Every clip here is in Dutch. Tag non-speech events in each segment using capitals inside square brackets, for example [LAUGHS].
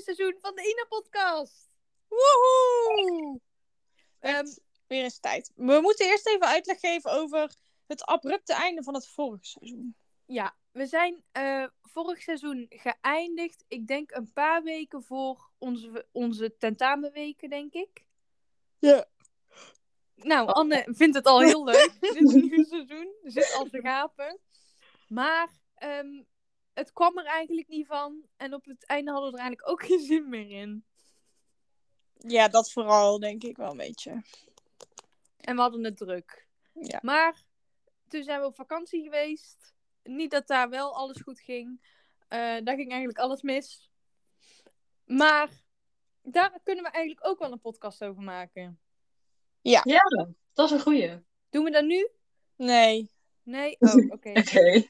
seizoen van de Ina-podcast. Woehoe! Ehm, Echt, weer eens tijd. We moeten eerst even uitleg geven over het abrupte einde van het vorige seizoen. ja, we zijn eh, vorig seizoen geëindigd. Ik denk een paar weken voor onze, onze tentamenweken, denk ik. Ja. Nou, Anne vindt het al heel leuk, dit [LAUGHS] nieuwe seizoen. Zit al te gapen. Maar ehm, het kwam er eigenlijk niet van. En op het einde hadden we er eigenlijk ook [LAUGHS] geen zin meer in. Ja, dat vooral, denk ik wel een beetje. En we hadden het druk. Ja. Maar toen zijn we op vakantie geweest. Niet dat daar wel alles goed ging. Eh, daar ging eigenlijk alles mis. Maar daar kunnen we eigenlijk ook wel een podcast over maken. Ja, dat is een goeie. Doen we dat nu? Nee. Nee? Oh, [LAUGHS] oké. Oké.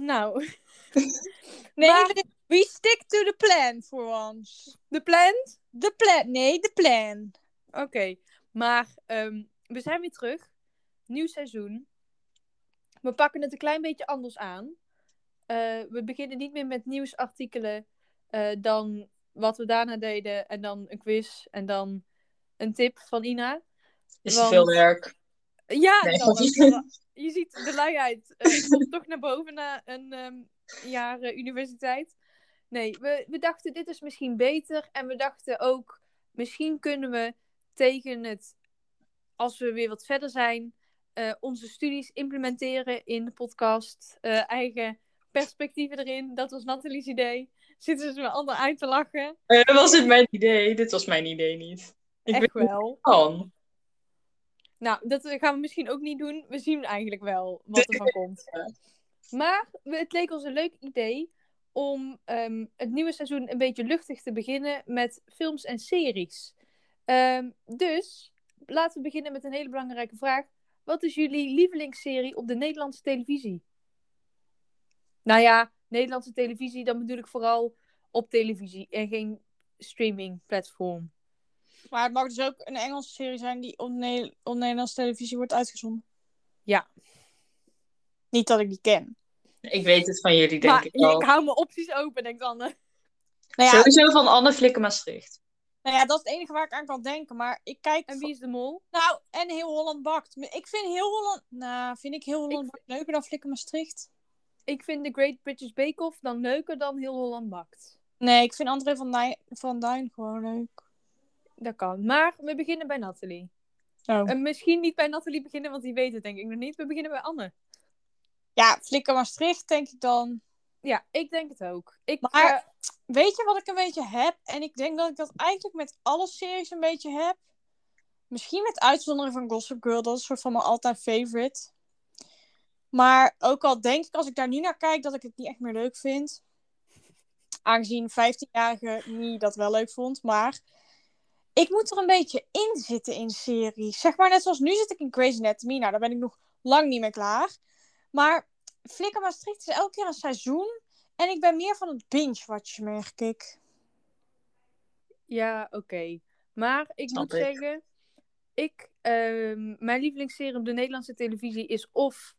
Nou, [LAUGHS] Nee, Maar- we- stick to the plan for once. de plan? De plan, nee, de plan. Oké. Maar ehm, we zijn weer terug. Nieuw seizoen. We pakken het een klein beetje anders aan. Eh, we beginnen niet meer met nieuwsartikelen. eh, dan wat we daarna deden. En dan een quiz. En dan een tip van Ina. Is te veel werk. Ja, Nee, je ziet de luiheid eh, komt toch naar boven na een ehm, jaar eh, universiteit. Nee, we, we dachten dit is misschien beter. En we dachten ook, misschien kunnen we tegen het, als we weer wat verder zijn, eh, onze studies implementeren in de podcast. Eigen perspectieven erin. Dat was Nathalie's idee. Zitten ze me allemaal uit te lachen? Eh, was dit mijn idee? Dit was mijn idee niet. Ik Echt niet wel. van. Nou, dat gaan we misschien ook niet doen. We zien eigenlijk wel wat er van komt. Maar het leek ons een leuk idee om ehm, het nieuwe seizoen een beetje luchtig te beginnen met films en series. Ehm, dus laten we beginnen met een hele belangrijke vraag. Wat is jullie lievelingsserie op de Nederlandse televisie? Nou ja, Nederlandse televisie, dan bedoel ik vooral op televisie en geen streamingplatform. Maar het mag dus ook een Engelse serie zijn die op, Ne- op Nederlandse televisie wordt uitgezonden. Ja. Niet dat ik die ken. Ik weet het van jullie, denk maar ik al. ik hou mijn opties open, denkt Anne. Nou ja, Sowieso van Anne Flikken Maastricht. nou ja, dat is het enige waar ik aan kan denken. Maar ik kijk... En wie is de mol? Nou, en Heel Holland Bakt. Ik vind Heel Holland... Nou, vind ik Heel Holland Bakt leuker dan Flikker Maastricht? Ik vind de Great British Bake Off dan leuker dan Heel Holland Bakt. Nee, ik vind André van, van Duin gewoon leuk. Dat kan. Maar we beginnen bij Nathalie. Oh. En misschien niet bij Nathalie beginnen, want die weet het denk ik nog niet. We beginnen bij Anne. Ja, Flikker Maastricht denk ik dan. Ja, ik denk het ook. Ik, Maar- eh, Weet je wat ik een beetje heb? En ik denk dat ik dat eigenlijk met alle series een beetje heb. Misschien met uitzondering van Gossip Girl. Dat is een soort van mijn all-time favorite. Maar ook al denk ik als ik daar nu naar kijk dat ik het niet echt meer leuk vind. Aangezien 15-jarige niet dat wel leuk vond. Maar ik moet er een beetje in zitten in series. Zeg maar net zoals nu zit ik in Grey's Anatomy. Nou, daar ben ik nog lang niet mee klaar. Maar Flikker Maastricht is elke keer een seizoen. En ik ben meer van het binge-watchen, merk ik. ja, oké. Maar ik Snap moet ik. zeggen, ik, ehm, mijn lievelingsserie op de Nederlandse televisie is of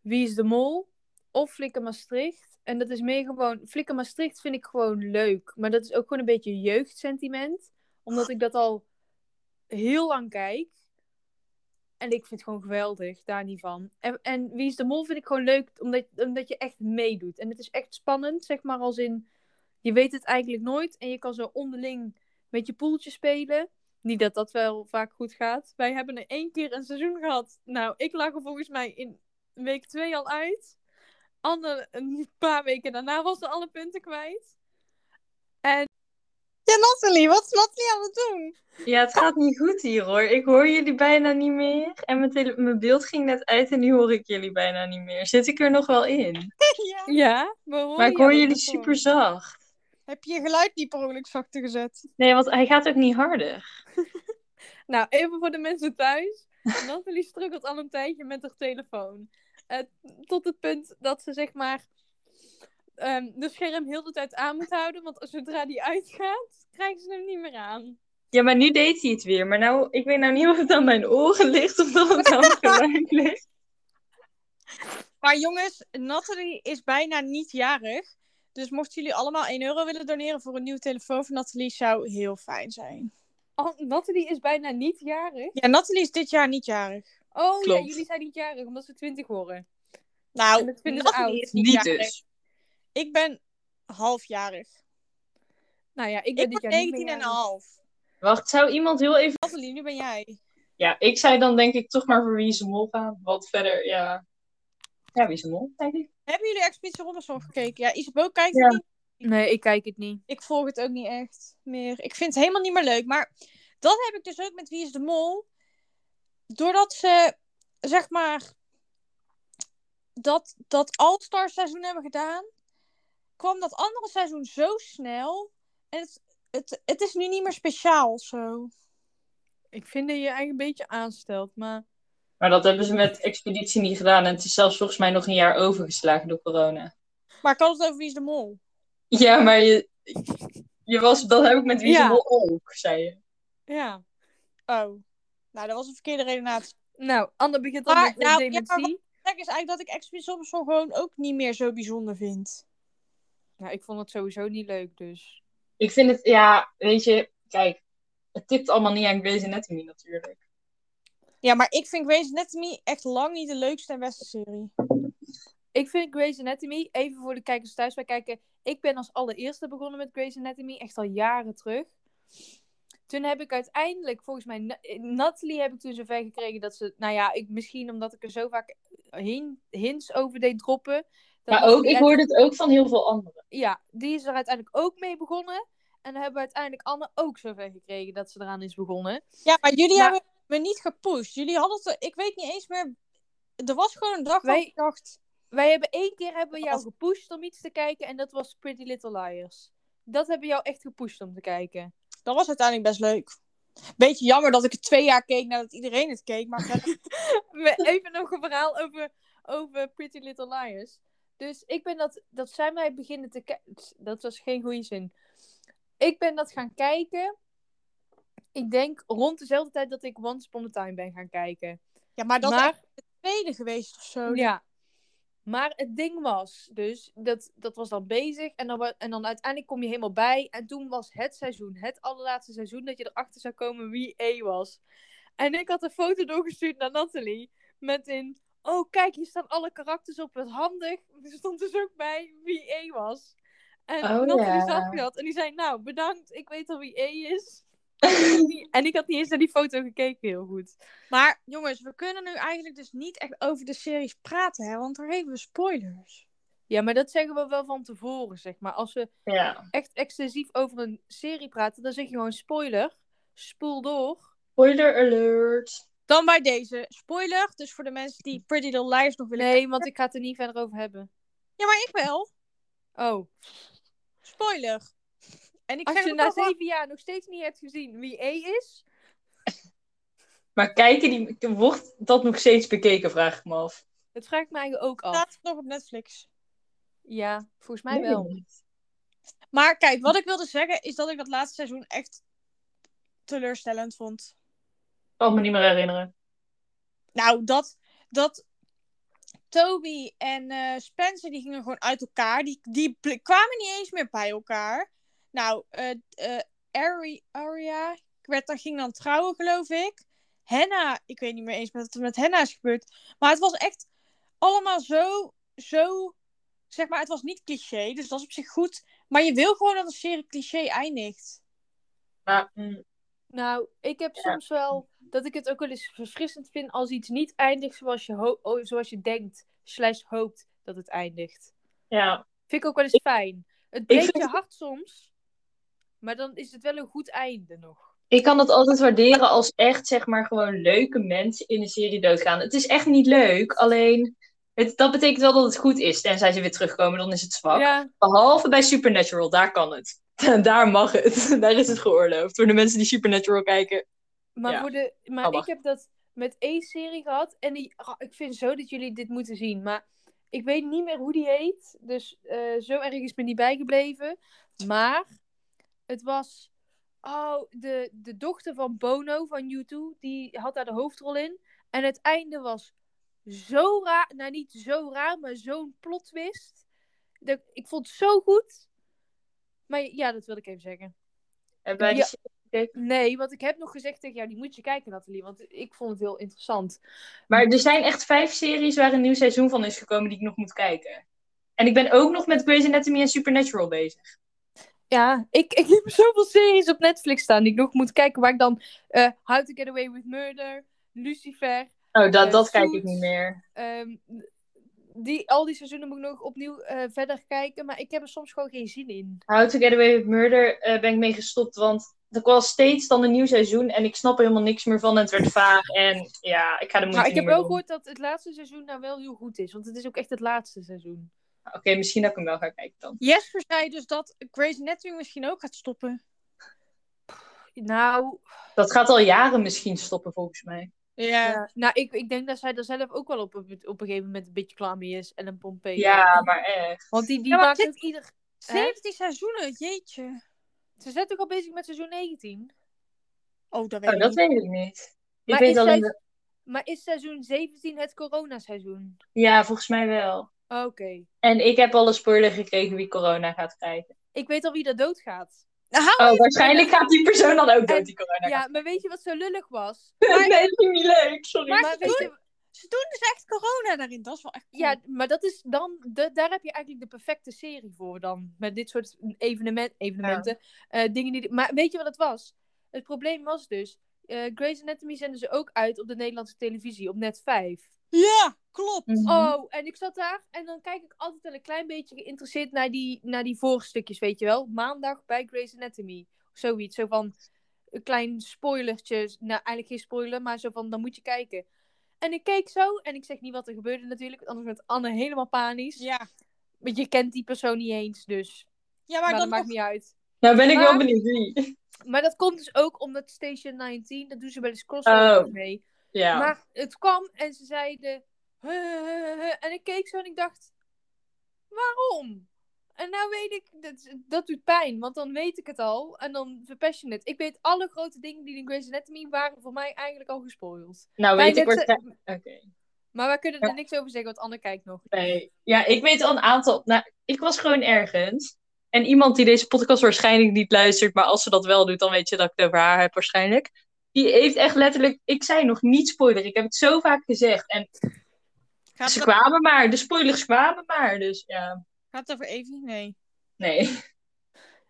Wie is de Mol of Flikker Maastricht. En dat is meer gewoon, Flikker Maastricht vind ik gewoon leuk. Maar dat is ook gewoon een beetje jeugdsentiment. Omdat ik dat al heel lang kijk. En ik vind het gewoon geweldig, daar niet van. En, en Wie is de Mol vind ik gewoon leuk, omdat, omdat je echt meedoet. En het is echt spannend, zeg maar, als in... Je weet het eigenlijk nooit en je kan zo onderling met je poeltje spelen. Niet dat dat wel vaak goed gaat. Wij hebben er één keer een seizoen gehad. Nou, ik lag er volgens mij in week twee al uit. Anne, een paar weken daarna was ze alle punten kwijt. Ja, Nathalie, wat is Nathalie aan het doen? Ja, het gaat niet goed hier hoor. Ik hoor jullie bijna niet meer. En mijn, tele- mijn beeld ging net uit en nu hoor ik jullie bijna niet meer. Zit ik er nog wel in? [LAUGHS] ja. Ja, horen Maar ik hoor jullie super zacht. Heb je je geluid niet per ongeluk zachter gezet? Nee, want hij gaat ook niet harder. [LAUGHS] Nou, even voor de mensen thuis. [LAUGHS] Nathalie struggelt al een tijdje met haar telefoon. Eh, tot het punt dat ze zeg maar ehm, de scherm heel de tijd aan moet houden. Want zodra die uitgaat, krijgen ze hem niet meer aan. Ja, maar nu deed hij het weer. Maar nou, ik weet nou niet of het aan mijn oren ligt of dat het aan mijn [LAUGHS] ligt. Maar jongens, Nathalie is bijna niet jarig. Dus mochten jullie allemaal 1 euro willen doneren voor een nieuwe telefoon van Nathalie, zou heel fijn zijn. Oh, Nathalie is bijna niet jarig. Ja, Nathalie is dit jaar niet jarig. Oh ja, Klopt. jullie zijn niet jarig omdat ze 20 worden. Nou, dat vinden ze oud. is niet, Niet jarig. dus. Ik ben halfjarig. Nou ja, ik ben Ik dit ben jaar niet 19 meer en jarig. half. Wacht, zou iemand heel even... Nathalie, nu ben jij. Ja, ik zou dan denk ik toch maar voor Wie is de Mol gaan. Wat verder, ja... Ja, Wie is de Mol, denk ik. Hebben jullie Expeditie Robinson gekeken? Ja, Isabel kijkt Ja. het niet. Nee, ik kijk het niet. Ik volg het ook niet echt meer. Ik vind het helemaal niet meer leuk. Maar dat heb ik dus ook met Wie is de Mol. Doordat ze, zeg maar, dat, dat All-Star seizoen hebben gedaan, kwam dat andere seizoen zo snel. En het, het, het is nu niet meer speciaal zo. Ik vind dat je je eigen een beetje aanstelt, maar... Maar dat hebben ze met Expeditie niet gedaan. En het is zelfs volgens mij nog een jaar overgeslagen door corona. Maar ik had het over Wie is de Mol. Ja, maar je... Je was... Dat heb ik met Wie is de Ja. Mol ook, zei je. Ja. Oh. Nou, dat was een verkeerde redenatie. Nou, Anne begint al Maar, met nou, ja, dementie. maar Het is eigenlijk dat ik Expeditie Robinson gewoon ook niet meer zo bijzonder vind. Nou, ik vond het sowieso niet leuk, dus... Ik vind het... Ja, weet je... Kijk, het tipt allemaal niet aan Grey's Anatomy natuurlijk. Ja, maar ik vind Grey's Anatomy echt lang niet de leukste en beste serie. Ik vind Grey's Anatomy, even voor de kijkers thuis bij kijken. Ik ben als allereerste begonnen met Grey's Anatomy, echt al jaren terug. Toen heb ik uiteindelijk, volgens mij, Na- Natalie heb ik toen zover gekregen dat ze, nou ja, ik, misschien omdat ik er zo vaak hin, hints over deed droppen. Maar ook, ik hoorde het ook van heel veel anderen. Ja, die is er uiteindelijk ook mee begonnen. En dan hebben we uiteindelijk Anne ook zover gekregen dat ze eraan is begonnen. Ja, maar jullie Maar- hebben me niet gepusht. Jullie hadden het, ik weet niet eens meer. Er was gewoon een dag Wij- waarop ik dacht. Wij hebben één keer hebben we jou gepusht om iets te kijken en dat was Pretty Little Liars. Dat hebben we jou echt gepusht om te kijken. Dat was uiteindelijk best leuk. Beetje jammer dat ik het twee jaar keek nadat iedereen het keek. Maar [LAUGHS] Even nog een verhaal over, over Pretty Little Liars. Dus ik ben dat, dat zijn wij beginnen te kijken. Dat was geen goede zin. Ik ben dat gaan kijken. Ik denk rond dezelfde tijd dat ik Once Upon a Time ben gaan kijken. ja, maar dat is maar, echt de tweede geweest of zo. ja. Maar het ding was, dus dat, dat was dan bezig. En dan, en dan uiteindelijk kom je helemaal bij. En toen was het seizoen, het allerlaatste seizoen, dat je erachter zou komen wie E was. En ik had een foto doorgestuurd naar Nathalie. Met in, oh kijk, hier staan alle karakters op, wat handig. [LAUGHS] Er stond dus ook bij wie E was. En Oh, Nathalie ja. zag dat. En die zei, nou, bedankt, ik weet al wie E is. [LAUGHS] En ik had niet- en ik had niet eens naar die foto gekeken, heel goed. Maar jongens, we kunnen nu eigenlijk dus niet echt over de series praten, hè? Want dan geven we spoilers. Ja, maar dat zeggen we wel van tevoren, zeg maar. Als we Ja. echt extensief over een serie praten, dan zeg je gewoon spoiler. Spoel door. Spoiler alert. Dan bij deze spoiler. Dus voor de mensen die Pretty Little Liars nog willen Nee, want ik ga het er niet verder over hebben. Ja, maar ik wel. Oh, Spoiler. En ik als je na zeven jaar nog steeds niet hebt gezien wie E is, [LAUGHS] Maar kijken die, wordt dat nog steeds bekeken, vraag ik me af. dat vraag ik mij ook af. staat het nog op Netflix. Ja, volgens mij wel. Maar kijk, wat ik wilde zeggen is dat ik dat laatste seizoen echt teleurstellend vond. Kan me niet meer herinneren. Nou, dat, dat Toby en eh, Spencer die gingen gewoon uit elkaar. Die, die kwamen niet eens meer bij elkaar. Nou, eh eh, Ari, Aria werd, dan ging dan trouwen, geloof ik. Henna, ik weet niet meer eens wat er met Henna is gebeurd. Maar het was echt allemaal zo, zo, zeg maar, het was niet cliché, dus dat is op zich goed. Maar je wil gewoon dat een serie cliché eindigt. Maar, mm, Nou, ik heb Ja. soms wel dat ik het ook wel eens verfrissend vind als iets niet eindigt zoals je, ho- oh, zoals je denkt, slash hoopt dat het eindigt. ja. Vind ik ook wel eens fijn. Het breekt je hart soms, maar dan is het wel een goed einde nog. Ik kan het altijd waarderen als echt, zeg maar, gewoon leuke mensen in een serie doodgaan. Het is echt niet leuk, alleen het, dat betekent wel dat het goed is. Tenzij ze weer terugkomen, dan is het zwak. Ja, Behalve bij Supernatural, daar kan het. [LAUGHS] daar mag het. [LAUGHS] daar is het geoorloofd. Voor de mensen die Supernatural kijken. Maar, Ja. voor de, maar Oh, ik heb dat met één serie gehad en die, ah, ik vind zo dat jullie dit moeten zien. Maar ik weet niet meer hoe die heet, dus eh, zo erg is me niet bijgebleven. Maar het was, oh, de, de dochter van Bono van U2, die had daar de hoofdrol in. En het einde was zo raar, nou niet zo raar, maar zo'n plot twist. dat, ik vond het zo goed. Maar ja, dat wilde ik even zeggen. En bij Ja. Gekeken? Nee, want ik heb nog gezegd tegen jou, die moet je kijken, Nathalie. Want ik vond het heel interessant. Maar er zijn echt vijf series waar een nieuw seizoen van is gekomen die ik nog moet kijken. En ik ben ook nog met Grey's Anatomy en Supernatural bezig. Ja, ik, ik heb [LAUGHS] zoveel series op Netflix staan die ik nog moet kijken. Waar ik dan eh, How to Get Away with Murder, Lucifer, Oh, dat, Eh, dat kijk ik niet meer. ehm, die, al die seizoenen moet ik nog opnieuw eh, verder kijken. Maar ik heb er soms gewoon geen zin in. How to Get Away with Murder ben ik mee gestopt, want er was steeds dan een nieuw seizoen en ik snap er helemaal niks meer van en het werd vaag en ja, ik ga de moeite Maar ik heb wel gehoord dat het laatste seizoen nou wel heel goed is. Want het is ook echt het laatste seizoen. Oké, misschien dat ik hem wel ga kijken dan. Jesper zei dus dat Grey's Anatomy misschien ook gaat stoppen. Nou, Dat gaat al jaren misschien stoppen volgens mij. Ja. ja, nou ik, ik denk dat zij er zelf ook wel op, op, op een gegeven moment een beetje klaar mee is. En een Pompeo. Ja, maar echt. Want die, die Ja, maar maakt dit- ook ieder... Hè? 17 seizoenen, jeetje. Ze zijn toch al bezig met seizoen 19? Oh, dat weet Oh, ik dat niet. weet ik niet. Ik Maar weet is alleen dat... Maar is seizoen 17 het coronaseizoen? Ja, volgens mij wel. Oké. En ik heb al een spoiler gekregen wie corona gaat krijgen. Ik weet al wie er doodgaat. Nou, Oh, waarschijnlijk gaat die persoon dan ook dood die corona Ja, maar weet je wat zo lullig was? [LAUGHS] nee, dat is niet leuk. Sorry. Maar Maar weet je, Ze doen dus echt corona daarin. Dat is wel echt cool. ja, maar dat is dan, de, daar heb je eigenlijk de perfecte serie voor dan. Met dit soort evenement, evenementen. eh, dingen die, maar weet je wat het was? Het probleem was dus, eh Grey's Anatomy zenden ze ook uit op de Nederlandse televisie, op net 5. Ja, klopt. Mhm. Oh, en ik zat daar en dan kijk ik altijd wel een klein beetje geïnteresseerd naar die, naar die voorstukjes, weet je wel. Maandag bij Grey's Anatomy. Of zoiets, zo van een klein spoilertje. Nou, eigenlijk geen spoiler, maar zo van, dan moet je kijken. En ik keek zo en ik zeg niet wat er gebeurde natuurlijk, want anders wordt Anne helemaal panisch. Ja. Want je kent die persoon niet eens, dus Ja, maar, maar dat dan maakt nog... niet uit. Nou ben ik wel benieuwd wie. Maar dat komt dus ook omdat Station 19, dat doen ze bij de crossover Oh. mee. Ja. Maar het kwam en ze zeiden. "Huh, huh, huh, huh." En ik keek zo en ik dacht: waarom? En nou weet ik, dat, dat doet pijn, want dan weet ik het al en dan verpest je het. Ik weet alle grote dingen die in Grey's Anatomy waren voor mij eigenlijk al gespoild. nou weet ik net- waarschijnlijk... Oké. Maar wij kunnen er Ja. niks over zeggen, want Anne kijkt nog. Nee. Ja, ik weet al een aantal... Nou, ik was gewoon ergens. En iemand die deze podcast waarschijnlijk niet luistert, maar als ze dat wel doet, dan weet je dat ik het over haar heb waarschijnlijk. Die heeft echt letterlijk... Ik zei nog niet spoiler. Ik heb het zo vaak gezegd. En Gaat ze kwamen maar. De spoilers kwamen maar. Dus ja, gaat het over Evie? Nee. nee.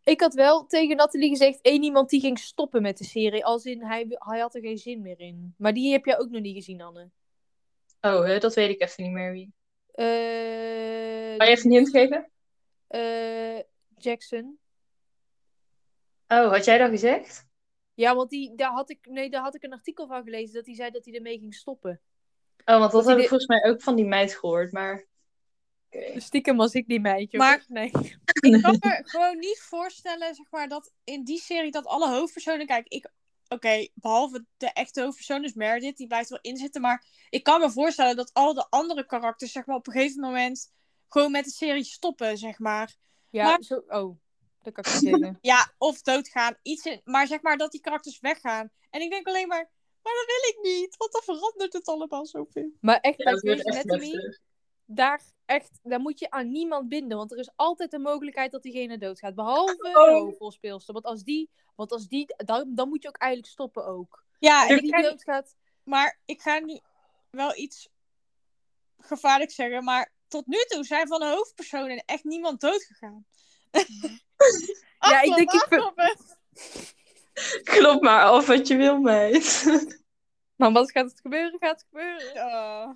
Ik had wel tegen Nathalie gezegd: één iemand die ging stoppen met de serie. Als in hij, hij had er geen zin meer in. Maar die heb jij ook nog niet gezien, Anne. Oh, hè, dat weet ik even niet meer wie. Eh, Kan je even een hint geven? eh, Jackson. Oh, had jij dat gezegd? Ja, want die, daar, had ik, nee, daar had ik een artikel van gelezen dat hij zei dat hij ermee ging stoppen. Oh, want dat Dat heb ik volgens mij ook van die meid gehoord, maar... Oké. Stiekem was ik die meidje. Maar-. Nee. [LAUGHS] Ik kan me gewoon niet voorstellen, zeg maar, dat in die serie dat alle hoofdpersonen... Kijk, ik... Oké, behalve de echte hoofdpersoon, dus Meredith, die blijft wel inzitten. Maar ik kan me voorstellen dat al de andere karakters, zeg maar, op een gegeven moment... gewoon met de serie stoppen, zeg maar. Ja, Maar- zo... Oh, dat kan ik. [LAUGHS] Ja, of doodgaan. Iets in, maar zeg maar dat die karakters weggaan. En ik denk alleen maar, maar dat wil ik niet. Want dan verandert het allemaal zoveel. Maar echt, Ja, bij Grey's Anatomy. Daar, echt, daar moet je aan niemand binden. Want er is altijd de mogelijkheid dat diegene doodgaat. Behalve Oh. de hoofdrolspeelster. Want als die, want als die dan, dan moet je ook eigenlijk stoppen ook. Ja, en die doodgaat... maar ik ga nu wel iets gevaarlijks zeggen. Maar tot nu toe zijn van de hoofdpersonen echt niemand doodgegaan. Ja, [LAUGHS] ik denk, ik vind- Afkloppen. [LAUGHS] Klop maar af wat je wil, meid. [LAUGHS] Maar wat gaat het gebeuren? Gaat het gebeuren? Oh.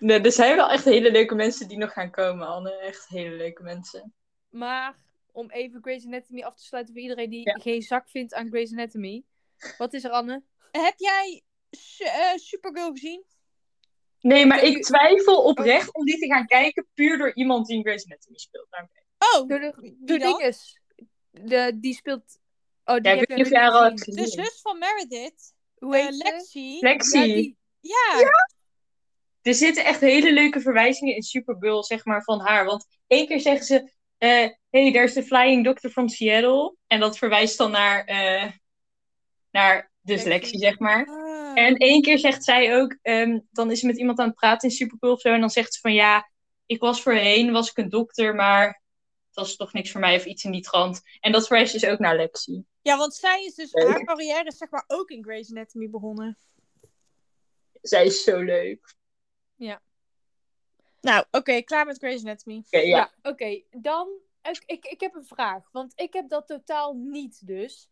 Nee, er zijn wel echt hele leuke mensen die nog gaan komen, Anne. Echt hele leuke mensen. Maar om even Grey's Anatomy af te sluiten voor iedereen die Ja. geen zak vindt aan Grey's Anatomy. Wat is er, Anne? Heb jij eh, Supergirl gezien? Nee, maar ik twijfel oprecht om die te gaan kijken, puur door iemand die in Grey's Anatomy speelt. Oké. Oh, Door de, door dinges. De, die speelt... Oh, die Ja, ik heb weet niet of jij al hebt gezien. de zus van Meredith, Hoe eh, heet ze? Lexi. Lexi. Ja, die... Ja, Er zitten echt hele leuke verwijzingen in Supergirl, zeg maar, van haar. Want één keer zeggen ze, eh hey, there's the flying doctor from Seattle. En dat verwijst dan naar, eh, naar Lexi. Lexi, zeg maar. Ah. En één keer zegt zij ook, ehm, dan is ze met iemand aan het praten in Supergirl of zo. En dan zegt ze van ja, ik was voorheen, was ik een dokter, maar het was toch niks voor mij of iets in die trant. En dat verwijst dus ook naar Lexi. Ja, want zij is dus, Leuk. haar carrière is zeg maar ook in Grey's Anatomy begonnen. Zij is zo leuk. Nou, oké, klaar met Grey's Anatomy. Oké, ja. Ja, oké. Dan, ik, ik, ik heb een vraag. Want ik heb dat totaal niet dus.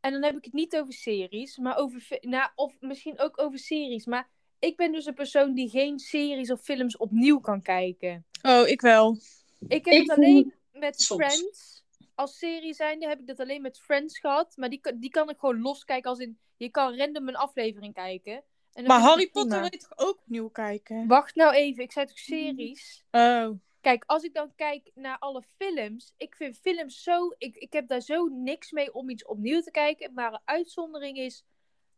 En dan heb ik het niet over series, maar over... Nou, of misschien ook over series. Maar ik ben dus een persoon die geen series of films opnieuw kan kijken. Oh, ik wel. Ik heb Ik het alleen met soms. Friends. Als serie zijnde heb ik dat alleen met Friends gehad. Maar die, kan- die kan ik gewoon loskijken als in... Je kan random een aflevering kijken. En Maar Harry het prima. Potter wil je toch ook opnieuw kijken? Wacht nou even, ik zei toch series? Oh. Kijk, als ik dan kijk naar alle films, ik vind films zo, ik, ik heb daar zo niks mee om iets opnieuw te kijken. Maar een uitzondering is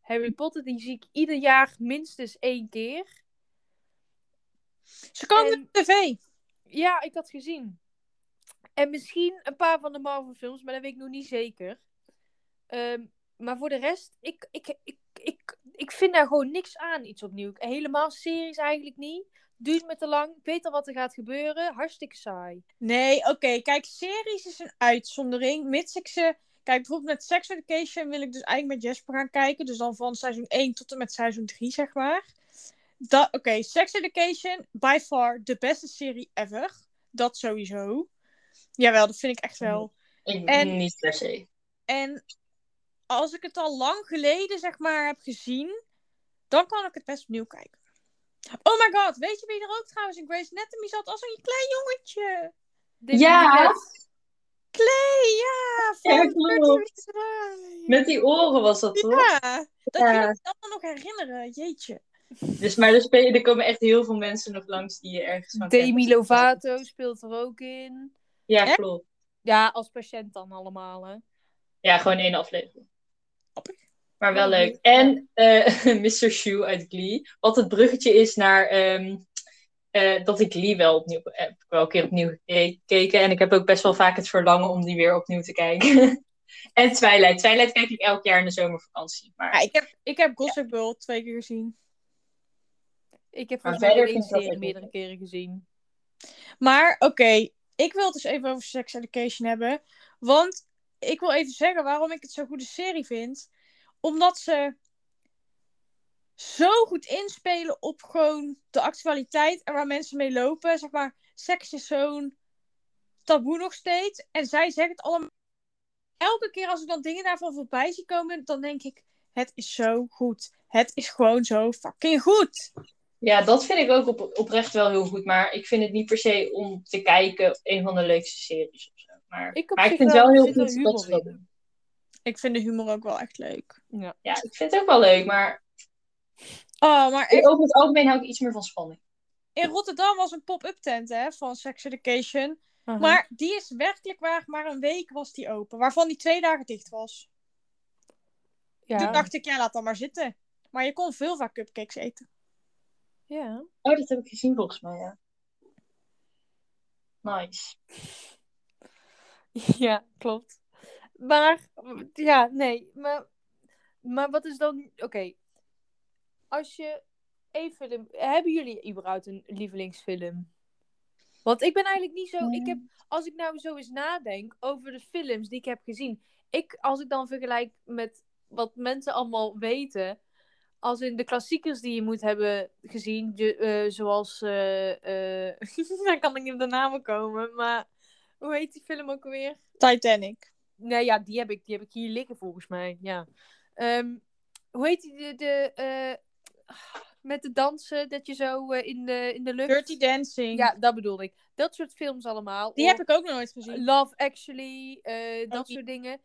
Harry Potter, die zie ik ieder jaar minstens één keer. Ze komen En- op tv. Ja, ik had gezien. En misschien een paar van de Marvel films, maar dat weet ik nog niet zeker. Ehm, maar voor de rest, ik, ik, ik, ik, ik vind daar gewoon niks aan, iets opnieuw. Helemaal series eigenlijk niet. Duurt me te lang. Ik weet al wat er gaat gebeuren. Hartstikke saai. Nee, oké. Kijk, series is een uitzondering. Mits ik ze... Kijk, bijvoorbeeld met Sex Education wil ik dus eigenlijk met Jesper gaan kijken. Dus dan van seizoen 1 tot en met seizoen 3, zeg maar. Dat- Oké, Sex Education, by far de beste serie ever. Dat sowieso. Jawel, dat vind ik echt wel. Ik, En- Niet per se. En als ik het al lang geleden, zeg maar, heb gezien, dan kan ik het best opnieuw kijken. Oh my god, weet je wie er ook trouwens in Grey's Anatomy zat als een klein jongetje? Dit Ja. Clay, ja! Ja, Van. Met die oren was dat toch? Ja, dat Ja. jullie het allemaal nog herinneren, jeetje. Dus, maar er, spelen, er komen echt heel veel mensen nog langs die je ergens van. Demi Lovato speelt er ook in. Ja, klopt. Ja, als patiënt dan allemaal, hè. Ja, gewoon één aflevering. Grappig. Maar wel leuk. En eh [LAUGHS] Mr. Shoe uit Glee. Wat het bruggetje is naar ehm, eh, dat ik Glee wel opnieuw heb ik wel een keer opnieuw gekeken. En ik heb ook best wel vaak het verlangen om die weer opnieuw te kijken. [LAUGHS] en Twilight. Twilight kijk ik elk jaar in de zomervakantie. Maar Ja, ik heb, ik heb Gossip Girl twee keer gezien. Ik heb volgens mij één serie meerdere keren gezien. Maar oké, ik wil het dus even over Sex Education hebben. Want ik wil even zeggen waarom ik het zo'n goede serie vind. Omdat ze zo goed inspelen op gewoon de actualiteit en waar mensen mee lopen. Zeg maar, seks is zo'n taboe nog steeds. En zij zeggen het allemaal. Elke keer als ik dan dingen daarvan voorbij zie komen, dan denk ik: het is zo goed. Het is gewoon zo fucking goed. ja, dat vind ik ook op, oprecht wel heel goed. Maar ik vind het niet per se om te kijken een van de leukste series. Maar Ik maar ik vind wel, wel heel goed humor dat ze dat doen. Ik vind de humor ook wel echt leuk. Ja. Ja, ik vind het ook wel leuk. Maar Oh, maar echt. over het algemeen hou ik iets meer van spanning. In Rotterdam was een pop-up tent hè, van Sex Education. Maar die is werkelijk waar maar een week was die open. Waarvan die twee dagen dicht was. ja. Toen dacht ik, ja, laat dan maar zitten. Maar je kon veel vaak cupcakes eten. ja. Oh, dat heb ik gezien volgens mij, ja. Nice. [LAUGHS] Ja, klopt. Maar, ja, nee. Maar, maar wat is dan... Oké. Als je even... De, hebben jullie überhaupt een lievelingsfilm? Want ik ben eigenlijk niet zo... Ik heb, als ik nou zo eens nadenk over de films die ik heb gezien. Ik, als ik dan vergelijk met wat mensen allemaal weten... Als in de klassiekers die je moet hebben gezien. je- eh, zoals... eh eh [LAUGHS] daar kan ik niet op de namen komen. Maar hoe heet die film ook alweer? Titanic. Nee, ja, die heb ik, die heb ik hier liggen volgens mij. Ja. Ehm, hoe heet die? De, de, eh, met de dansen, dat je zo eh, in, de, in de lucht... Dirty Dancing. Ja, dat bedoelde ik. Dat soort films allemaal. Die Of heb ik ook nog nooit gezien. Love Actually, eh, dat niet. soort dingen.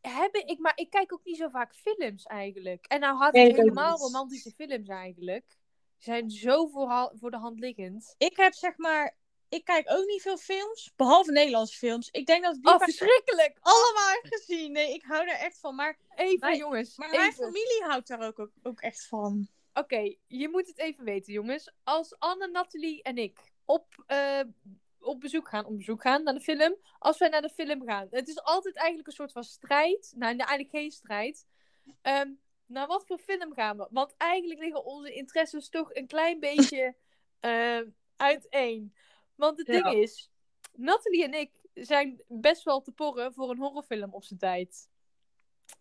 Hebben ik, maar ik kijk ook niet zo vaak films eigenlijk. En nou had ik helemaal romantische films eigenlijk. Die zijn zo voor, voor de hand liggend. Ik heb zeg maar... Ik kijk ook niet veel films. Behalve Nederlandse films. Ik denk dat ik die Oh, verschrikkelijk! [LAUGHS] allemaal heb gezien. Nee, ik hou er echt van. Maar, Even, Mijn- jongens. maar mijn familie houdt daar ook, ook, ook echt van. Oké, je moet het even weten, jongens. Als Anne, Nathalie en ik op, eh, op bezoek gaan, op bezoek gaan naar de film. Als wij naar de film gaan. Het is altijd eigenlijk een soort van strijd. Nou, eigenlijk geen strijd. Ehm, naar wat voor film gaan we? Want eigenlijk liggen onze interesses toch een klein beetje [LAUGHS] eh, uiteen. Want het Ja. ding is, Nathalie en ik zijn best wel te porren voor een horrorfilm op zijn tijd.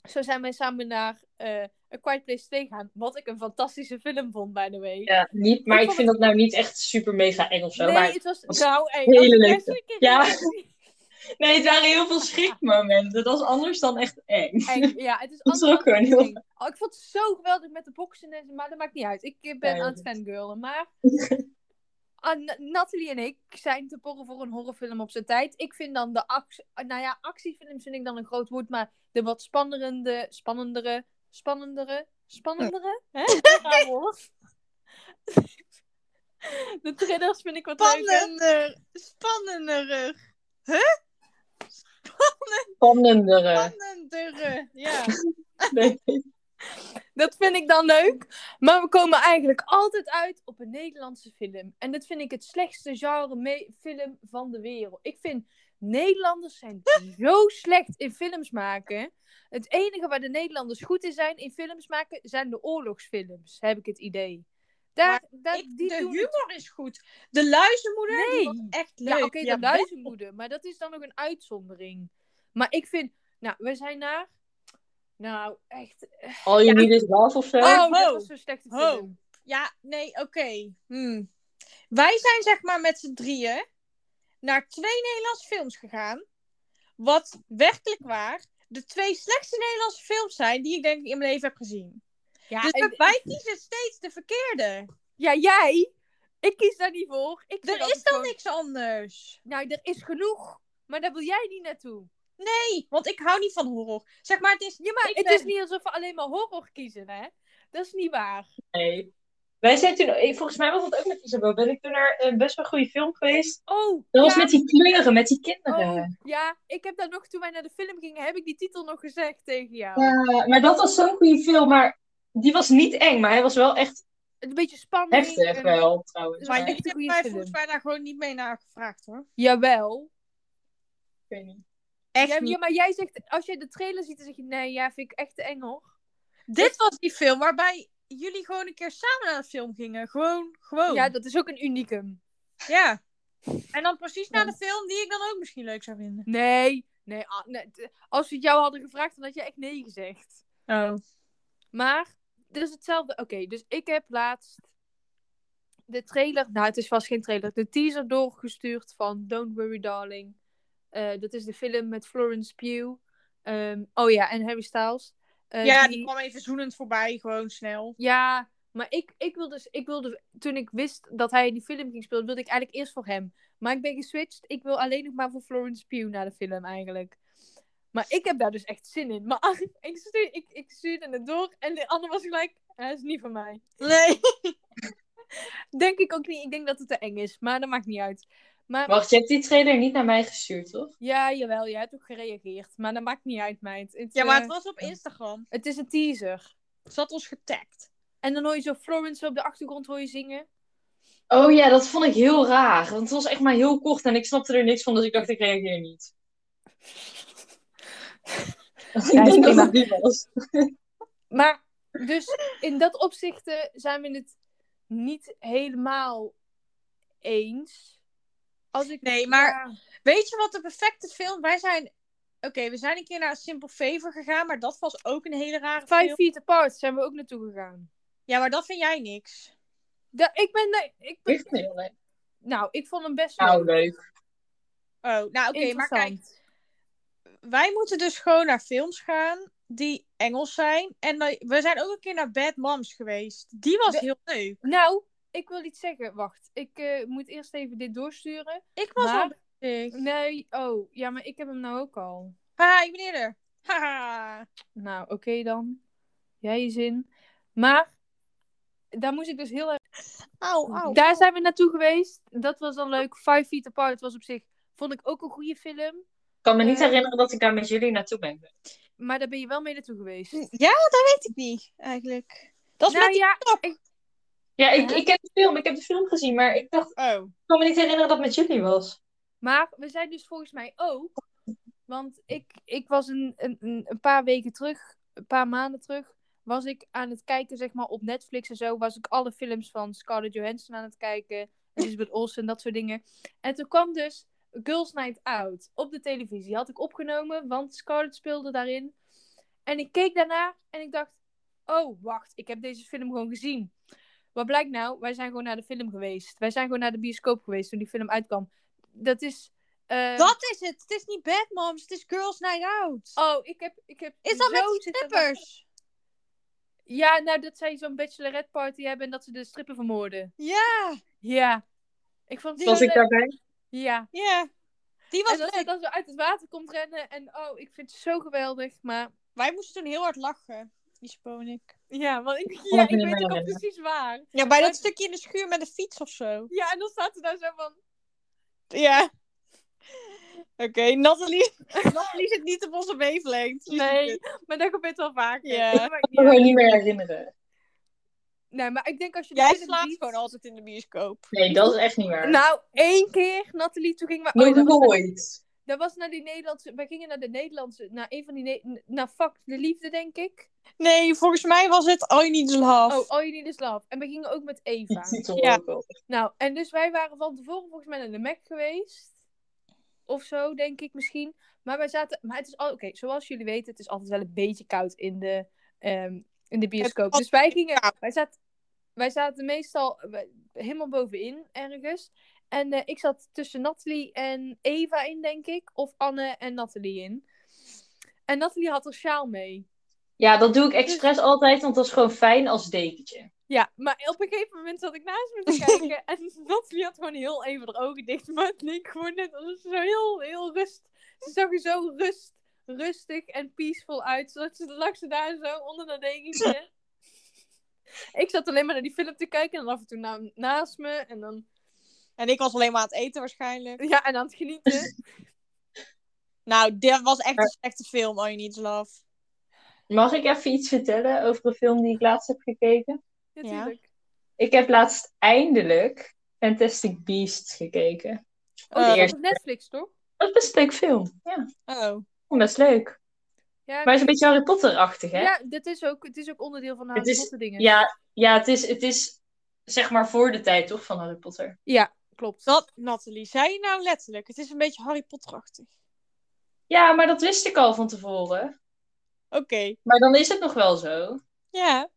Zo zijn wij samen naar eh A Quiet Place 2 gaan. Wat ik een fantastische film vond, by the way. Ja, niet, maar Ik vind dat nou niet echt super mega eng of zo. nee, maar... het was... was Nou, hele een keer Ja. [LAUGHS] Nee, het waren heel veel schrikmomenten. Dat is anders dan echt eng. [LAUGHS] Eng, ja, het is [LAUGHS] Dat is anders ook dan heel- eng. Oh, ik vond het zo geweldig met de boksen en maar dat maakt niet uit. Ik eh, ben Nee, aan het fangirlen, maar... Ah, Na- Nathalie en ik zijn te porren voor een horrorfilm op zijn tijd. Ik vind dan de actie... Nou ja, actiefilms vind ik dan een groot woord, maar de wat spannendere, spannendere, spannendere, spannendere? Hè? [LAUGHS] Raar woord. De thrillers vind ik wat leuker. Spannender. Spannender. Spannendere. Spannendere. Ja. [LAUGHS] Nee. Dat vind ik dan leuk. Maar we komen eigenlijk altijd uit op een Nederlandse film. En dat vind ik het slechtste genre film van de wereld. Ik vind Nederlanders zijn [LAUGHS] zo slecht in films maken. Het enige waar de Nederlanders goed in zijn in films maken, zijn de oorlogsfilms, heb ik het idee. Daar, daar, Ik, die de doen het- humor is goed. De luizenmoeder Nee. was echt leuk. Ja, oké, Ja, de luizenmoeder. Maar dat is dan nog een uitzondering. Maar ik vind... Nou, we zijn naar... Nou, echt... All You Need Is Love of zo. Oh, dat was zo'n slechte film. Ja, nee, oké. Hmm. Wij zijn zeg maar met z'n drieën naar twee Nederlandse films gegaan. Wat werkelijk waar de twee slechtste Nederlandse films zijn die ik denk ik in mijn leven heb gezien. Ja, dus en- wij kiezen steeds de verkeerde. Ja, jij? Ik kies daar niet voor. Ik Er is dan gewoon- niks anders. Nou, er is genoeg. Maar daar wil jij niet naartoe. Nee, want ik hou niet van horror. Zeg maar, het is... Ja, maar Ik het ben- is niet alsof we alleen maar horror kiezen, hè? Dat is niet waar. Nee. Wij zijn toen, volgens mij was dat ook met Isabel, ben ik toen naar een best wel goede film geweest. Oh, Dat was met die kleuren, met die kinderen. Oh, ja, ik heb daar nog, toen wij naar de film gingen, heb ik die titel nog gezegd tegen jou. Ja, maar dat was zo'n goede film, maar die was niet eng, maar hij was wel echt Een beetje spanning. heftig en- wel, trouwens. Maar hebben goede mij volgens mij daar gewoon niet mee naar gevraagd hoor. Jawel. Ik weet niet. Echt Ja, niet. ja, maar jij zegt, als jij de trailer ziet, dan zeg je, nee, ja, vind ik echt te eng hoor. Dit was die film waarbij jullie gewoon een keer samen naar de film gingen. Gewoon, gewoon. Ja, dat is ook een unicum. Ja. En dan precies naar de film die ik dan ook misschien leuk zou vinden. Nee, nee, ah, als we het jou hadden gevraagd, dan had je echt nee gezegd. Oh. Maar, dus hetzelfde. Oké, dus ik heb laatst de trailer, nou het is vast geen trailer, de teaser doorgestuurd van Don't Worry Darling. Eh, dat is de film met Florence Pugh. Ehm, oh ja, en Harry Styles. Eh, ja, die kwam even zoenend voorbij, gewoon snel. Ja, maar ik, ik wil dus, ik wilde, toen ik wist dat hij in die film ging spelen, wilde ik eigenlijk eerst voor hem. Maar ik ben geswitcht. Ik wil alleen nog maar voor Florence Pugh naar de film eigenlijk. Maar ik heb daar dus echt zin in. Maar [LAUGHS] ik, stuur, ik, ik stuurde het door en de ander was gelijk, hij is niet van mij. Nee. [LAUGHS] Denk ik ook niet. Ik denk dat het te eng is, maar dat maakt niet uit. Maar Wacht, je hebt die trailer niet naar mij gestuurd, toch? ja, jawel, jij hebt ook gereageerd. Maar dat maakt niet uit, meid. Het, Ja, maar eh, het was op Instagram. het is een teaser. Ze had ons getagd. En dan hoor je zo Florence op de achtergrond hoor je zingen. Oh ja, dat vond ik heel raar. Want het was echt maar heel kort en ik snapte er niks van, dus ik dacht, ik reageer niet. [LAUGHS] ik Ja, denk dat het die was. [LAUGHS] Maar dus in dat opzicht eh, zijn we het niet helemaal eens. Als ik, Nee, maar- ja, Weet je wat de perfecte film... Wij zijn... Oké, we zijn een keer naar Simple Favor gegaan, maar dat was ook een hele rare Five film. Feet Apart zijn we ook naartoe gegaan. Ja, maar dat vind jij niks. Da- ik ben, nee, ik ben, Echt heel leuk. nou, ik vond hem best wel Nou, leuk. Oh, nou oké, maar kijk. Wij moeten dus gewoon naar films gaan die Engels zijn. En we zijn ook een keer naar Bad Moms geweest. Die was De- heel leuk. Nou, ik wil iets zeggen. Wacht, ik eh, moet eerst even dit doorsturen. Ik was Maar- bezig. Nee, oh, ja, maar ik heb hem nou ook al. Haha, ik ben eerder. Haha. Nou, oké dan. Jij je zin. Maar, daar moest ik dus heel erg... Auw, auw. Daar zijn we naartoe geweest. Dat was dan leuk. Five Feet Apart was op zich, vond ik ook een goede film. Ik kan me niet Eh. herinneren dat ik daar met jullie naartoe ben. geweest. Maar daar ben je wel mee naartoe geweest. Ja, dat weet ik niet, eigenlijk. Dat is nou met die... ja, Ja, ik, ik heb de film, ik heb de film gezien, maar ik dacht, Oh. ik kan me niet herinneren dat het met jullie was. maar we zijn dus volgens mij ook. Want ik, ik was een, een, een een paar weken terug, een paar maanden terug, was ik aan het kijken, zeg maar, op Netflix en zo, was ik alle films van Scarlett Johansson aan het kijken. Elizabeth Olsen, dat soort dingen. En toen kwam dus Girls Night Out op de televisie. Had ik opgenomen, want Scarlett speelde daarin. En ik keek daarna en ik dacht, oh, wacht, ik heb deze film gewoon gezien. Wat blijkt nou? Wij zijn gewoon naar de film geweest. Wij zijn gewoon naar de bioscoop geweest toen die film uitkwam. Dat is... eh, Dat is het. Het is niet Bad Moms, het is Girls Night Out. Oh, ik heb... Ik heb is dat met strippers? Ja, nou, dat zij zo'n bachelorette party hebben en dat ze de strippen vermoorden. Ja, Ja. Ik vond het Die Was ik leuk. daarbij? Ja. ja. Die was En dat ze leuk. dan zo uit het water komt rennen. En oh, ik vind het zo geweldig. Maar Wij moesten toen heel hard lachen. Ja, want ik, ja, ik weet ook precies waar. Ja, bij dat stukje in de schuur met de fiets of zo. Ja, en dan staat ze daar zo van... Ja. Oké, Nathalie, [LAUGHS] Nathalie zit niet op onze wavelength. Nee, maar dat gebeurt wel vaker. Ja. Ik niet kan me niet meer herinneren. Nee, maar ik denk als je Jij slaapt gewoon altijd in de bioscoop. Nee, dat is echt niet waar. Nou, één keer, Nathalie, toen ging we... Nog oh, dat was naar- nooit. Dat was naar die Nederlandse... Wij gingen naar de Nederlandse... Naar een van die... Ne- naar Vak de Liefde, denk ik. Nee, volgens mij was het All You Need Is Love. Oh, All You Need Is Love. En we gingen ook met Eva. Ja. Nou, en dus wij waren van tevoren volgens mij naar de Mac geweest. Of zo, denk ik misschien. Maar wij zaten... Maar het is al... Oké, zoals jullie weten, het is altijd wel een beetje koud in de, ehm, in de bioscoop. Dus wij gingen... koud. Wij zaten, wij zaten meestal helemaal bovenin, ergens. En eh, ik zat tussen Nathalie en Eva in, denk ik. Of Anne en Nathalie in. En Nathalie had er sjaal mee. Ja, dat doe ik expres altijd, want dat is gewoon fijn als dekentje. Ja, maar op een gegeven moment zat ik naast me te [LAUGHS] kijken. en Nathalie had gewoon heel even de ogen dicht. Maar het leek gewoon net alsof ze zo heel, heel rust... Ze zag er zo rust, rustig en peaceful uit. Zodat ze lag ze daar zo onder dat dekentje. [LAUGHS] ik zat alleen maar naar die film te kijken. En dan af en toe na- naast me. En dan... En ik was alleen maar aan het eten waarschijnlijk. Ja, en aan het genieten. Nou, dit was echt een slechte film, All You Need Love. Mag ik even iets vertellen over een film die ik laatst heb gekeken? Natuurlijk. Ik heb laatst eindelijk Fantastic Beasts gekeken. Oh, op Netflix, toch? Dat is best een leuk film. Ja, Oh. best leuk. Ja, Maar het is een beetje Harry Potter-achtig, hè? ja dit is ook, het is ook onderdeel van de Het Harry is- Potter dingen. Ja, ja het, is, het is zeg maar voor de tijd, toch, van Harry Potter. Ja, klopt. Dat, Nathalie, zei je nou letterlijk? Het is een beetje Harry Potter-achtig. Ja, maar dat wist ik al van tevoren. Oké. Maar dan is het nog wel zo. Ja.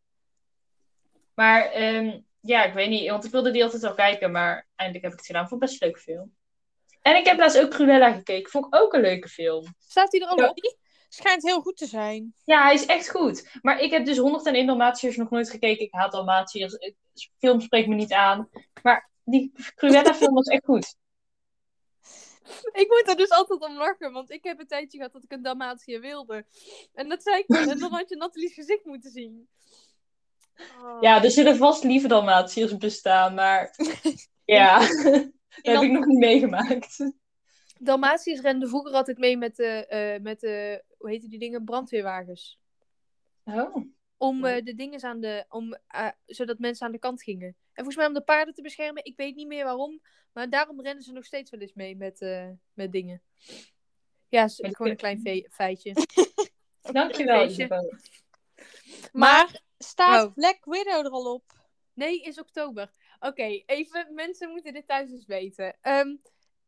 Maar ehm, ja, ik weet niet, want ik wilde die altijd al kijken, maar eindelijk heb ik het gedaan. Vond het best een leuke film. En ik heb laatst ook Cruella gekeken. Vond ik ook een leuke film. Staat hij er al Ja. op? Schijnt heel goed te zijn. Ja, hij is echt goed. Maar ik heb dus 101 Dalmatiërs nog nooit gekeken. Ik haat Dalmatiërs. Film spreekt me niet aan. Maar die Cruella film was echt goed. [LAUGHS] Ik moet er dus altijd om lachen, want ik heb een tijdje gehad dat ik een Dalmatië wilde. En dat zei ik en dan had je Natalie's gezicht moeten zien. Oh. Ja, er zullen vast lieve Dalmatiërs bestaan, maar [LAUGHS] ja, [LAUGHS] dat heb ik nog niet meegemaakt. Dalmatiërs renden vroeger altijd mee met de, eh, met de hoe heette die dingen, brandweerwagens. Oh. Om eh, de dingen aan de, om, eh, zodat mensen aan de kant gingen. En volgens mij om de paarden te beschermen, ik weet niet meer waarom. Maar daarom rennen ze nog steeds wel eens mee met, eh, met dingen. Ja, is gewoon een klein fe- feitje. [LAUGHS] Dankjewel, Feestje. Isabel. Maar staat Oh. Black Widow er al op? Nee, is oktober. Oké, even, mensen moeten dit thuis eens weten. Ehm,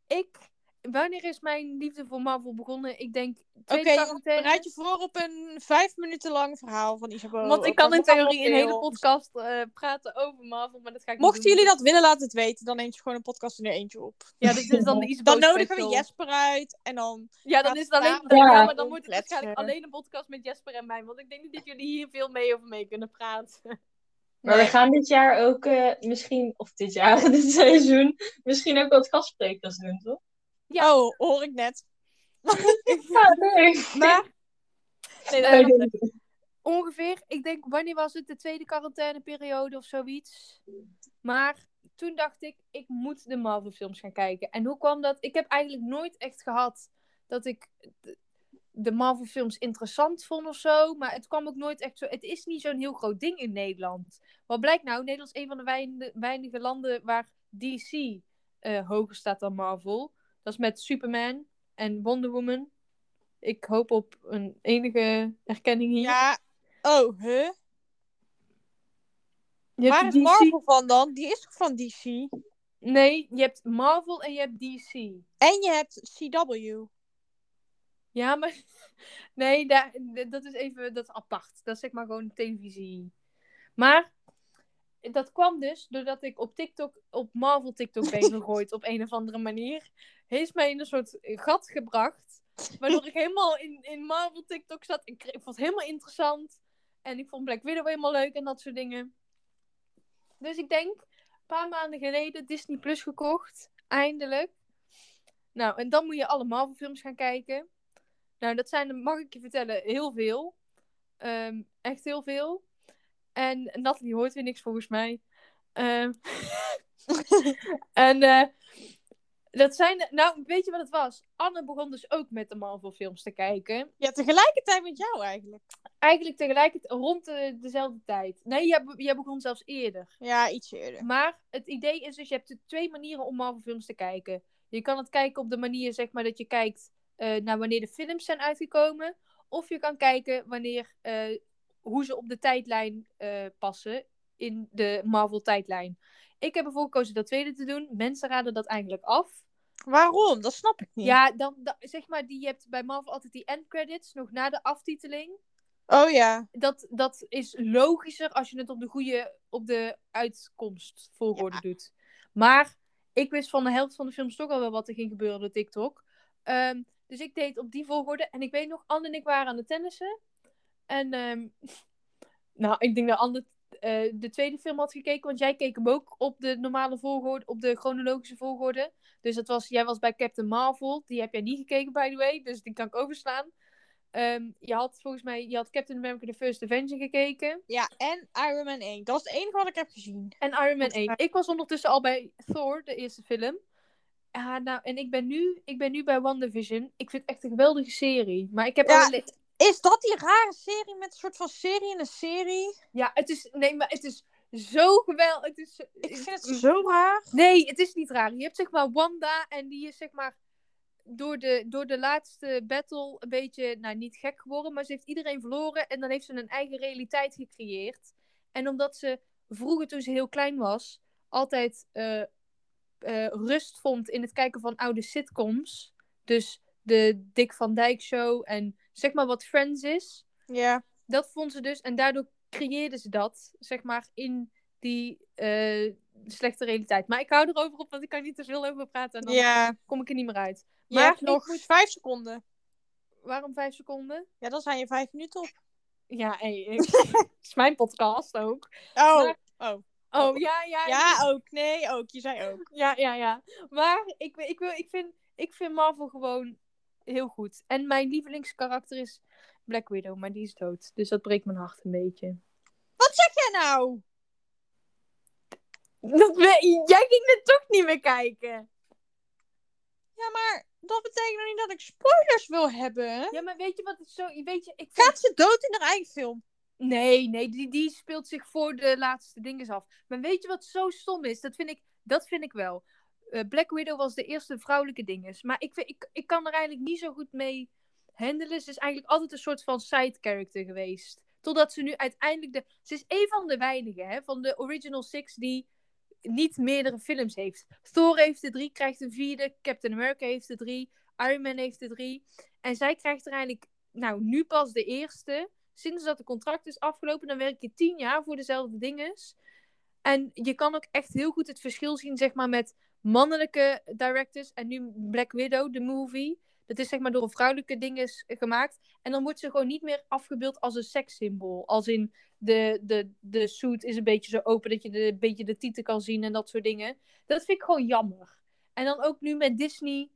ik, wanneer is mijn liefde voor Marvel begonnen? Ik denk Oké, bereid je voor op een vijf minuten lang verhaal van Isabel. Want ik kan in theorie een hele podcast eh, praten over Marvel, maar dat ga ik niet Mochten doen. jullie dat willen, laat het weten. Dan neemt je gewoon een podcast in er eentje op. Ja, dit is dan [LAUGHS] de Isabel Dan nodigen we. Jesper uit. En dan... Ja, dan is het alleen... Ja, Ja, maar dan wordt het waarschijnlijk alleen een podcast met Jesper en mij. Want ik denk niet dat jullie hier veel mee over mee kunnen praten. [LAUGHS] Maar we gaan dit jaar ook eh, misschien, of dit jaar, [LAUGHS] dit seizoen, misschien ook wat gastsprekers doen, toch? Ja. Oh, hoor ik net. [LAUGHS] [LAUGHS] Ja, nee. Maar Nee, dat- Nee, ongeveer, ik denk, wanneer was het? De tweede quarantaineperiode of zoiets. Maar toen dacht ik, ik moet de Marvel films gaan kijken. En hoe kwam dat? Ik heb eigenlijk nooit echt gehad dat ik de- de Marvel films interessant vond of zo. Maar het kwam ook nooit echt zo. Het is niet zo'n heel groot ding in Nederland. Wat blijkt nou? Nederland is een van de weinige, weinige landen waar DC eh, hoger staat dan Marvel. Dat is met Superman en Wonder Woman. Ik hoop op een enige erkenning hier. Ja. Oh, huh? Hebt Waar is DC. Marvel van dan? Die is toch van DC? Nee, je hebt Marvel en je hebt DC. En je hebt CW. Ja, maar... [LAUGHS] Nee, daar, dat is even dat is apart. Dat is zeg maar gewoon televisie. Maar dat kwam dus doordat ik op TikTok, op Marvel TikTok ben [LAUGHS] gegooid op een of andere manier. Heeft mij in een soort gat gebracht. Waardoor ik helemaal in, in Marvel TikTok zat. Ik, ik vond het helemaal interessant. En ik vond Black Widow helemaal leuk en dat soort dingen. Dus ik denk, een paar maanden geleden Disney Plus gekocht. Eindelijk. Nou, en dan moet je alle Marvel films gaan kijken. Nou, dat zijn mag ik je vertellen, heel veel. Ehm, echt heel veel. En Natalie hoort weer niks volgens mij. Ehm, [LAUGHS] en eh, dat zijn, nou, weet je wat het was? Anne begon dus ook met de Marvel films te kijken. Ja, tegelijkertijd met jou eigenlijk. Eigenlijk tegelijkertijd rond de, dezelfde tijd. Nee, jij, be- jij begon zelfs eerder. Ja, iets eerder. Maar het idee is dus, je hebt twee manieren om Marvel films te kijken. Je kan het kijken op de manier, zeg maar, dat je kijkt eh, naar wanneer de films zijn uitgekomen. Of je kan kijken wanneer, eh, hoe ze op de tijdlijn eh, passen in de Marvel tijdlijn. Ik heb ervoor gekozen dat tweede te doen. Mensen raden dat eigenlijk af. Waarom? Dat snap ik niet. Ja, dan, dan zeg maar, die, je hebt bij Marvel altijd die end credits, nog na de aftiteling. Oh ja. Dat, dat is logischer als je het op de goede, op de uitkomstvolgorde doet. Maar ik wist van de helft van de films toch al wel wat er ging gebeuren op TikTok. Ehm, dus ik deed op die volgorde. En ik weet nog, Anne en ik waren aan het tennissen. En ehm, [LAUGHS] nou, ik denk dat Anne eh, de tweede film had gekeken. Want jij keek hem ook op de normale volgorde, op de chronologische volgorde. Dus dat was, jij was bij Captain Marvel. Die heb jij niet gekeken, by the way. Dus die kan ik overslaan. Ehm, je had volgens mij, je had Captain America The First Avenger gekeken. Ja, en Iron Man 1. Dat is het enige wat ik heb gezien. En Iron Man Volgens 1. mij. Ik was ondertussen al bij Thor, de eerste film. Ja, nou, en ik ben nu, ik ben nu bij WandaVision. Ik vind het echt een geweldige serie. Maar ik heb Ja. alleen... Is dat die rare serie met een soort van serie in een serie? Ja, het is... Nee, maar het is zo geweldig. Het is... Ik vind het zo raar. Nee, het is niet raar. Je hebt zeg maar Wanda en die is zeg maar door de, door de laatste battle een beetje, nou niet gek geworden, maar ze heeft iedereen verloren en dan heeft ze een eigen realiteit gecreëerd. En omdat ze vroeger toen ze heel klein was, altijd eh, eh, rust vond in het kijken van oude sitcoms, dus de Dick van Dijk show en zeg maar wat Friends is, Ja. dat vond ze dus. En daardoor creëerde ze dat, zeg maar, in die eh, slechte realiteit. Maar ik hou erover op, want ik kan niet te veel over praten. En dan Ja. kom ik er niet meer uit. Je Maar hebt nog moet- vijf seconden. Waarom vijf seconden? Ja, dan zijn je vijf minuten op. Ja, hey, het [LAUGHS] is mijn podcast ook. Oh. Maar- Oh. Oh, ja, ja. Ja, ook. Nee, ook. Je zei ook. Ja, ja, ja. Maar ik, ik, wil, ik, vind, ik vind Marvel gewoon heel goed. En mijn lievelingskarakter is Black Widow, maar die is dood. Dus dat breekt mijn hart een beetje. Wat zeg jij nou? Dat we- jij ging er toch niet meer kijken. Ja, maar dat betekent nog niet dat ik spoilers wil hebben. Ja, maar weet je wat het zo... Weet je, ik vind... Gaat ze dood in haar eigen film? Nee, nee, die, die speelt zich voor de laatste dingen af. Maar weet je wat zo stom is? Dat vind ik, dat vind ik wel. Eh, Black Widow was de eerste vrouwelijke dinges. Maar ik, ik, ik kan er eigenlijk niet zo goed mee handelen. Ze is eigenlijk altijd een soort van side character geweest. Totdat ze nu uiteindelijk de... Ze is een van de weinigen hè, van de Original Six die niet meerdere films heeft. Thor heeft er drie, krijgt een vierde. Captain America heeft er drie. Iron Man heeft er drie. En zij krijgt er eigenlijk, nou, nu pas de eerste. Sinds dat de contract is afgelopen, dan werk je tien jaar voor dezelfde dinges. En je kan ook echt heel goed het verschil zien, zeg maar, met mannelijke directors. En nu Black Widow, de movie. Dat is zeg maar door een vrouwelijke dinges gemaakt. En dan wordt ze gewoon niet meer afgebeeld als een sekssymbool. Als in de, de, de suit is een beetje zo open dat je de, een beetje de titel kan zien en dat soort dingen. Dat vind ik gewoon jammer. En dan ook nu met Disney.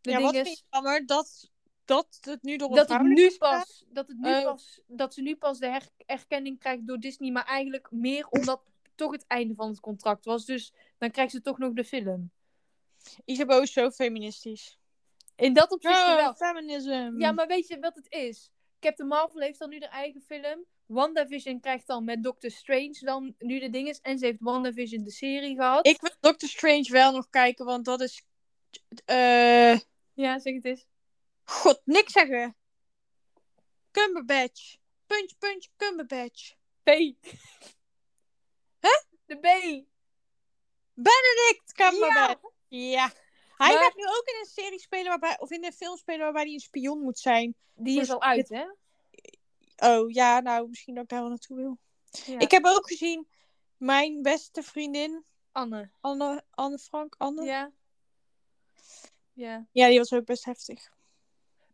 De ja, wat vind jammer? Dat, dat het nu door dat het nu is pas, dat het nu Oh. pas, dat ze nu pas de her- erkenning krijgt door Disney, maar eigenlijk meer omdat het toch het einde van het contract was. Dus dan krijgt ze toch nog de film. Isabeau is zo feministisch. In dat opzicht Ja, wel. feminism. Ja, maar weet je wat het is? Captain Marvel heeft dan nu haar eigen film. WandaVision krijgt dan met Doctor Strange dan nu de dinges. En ze heeft WandaVision de serie gehad. Ik wil Doctor Strange wel nog kijken, want dat is... eh Ja, zeg het eens. God, niks zeggen. Cumberbatch. Punch, punch, Cumberbatch. B. Hè? De B. Benedict Cumberbatch. Ja, Ja. Hij Maar- gaat nu ook in een serie spelen waarbij, of in een film spelen waarbij hij een spion moet zijn. die is al uit, hè? Oh ja, nou misschien dat ik daar wel naartoe wil. Ja. Ik heb ook gezien mijn beste vriendin, Anne. Anne, Anne Frank, Anne. Ja. Ja. Ja. die was ook best heftig.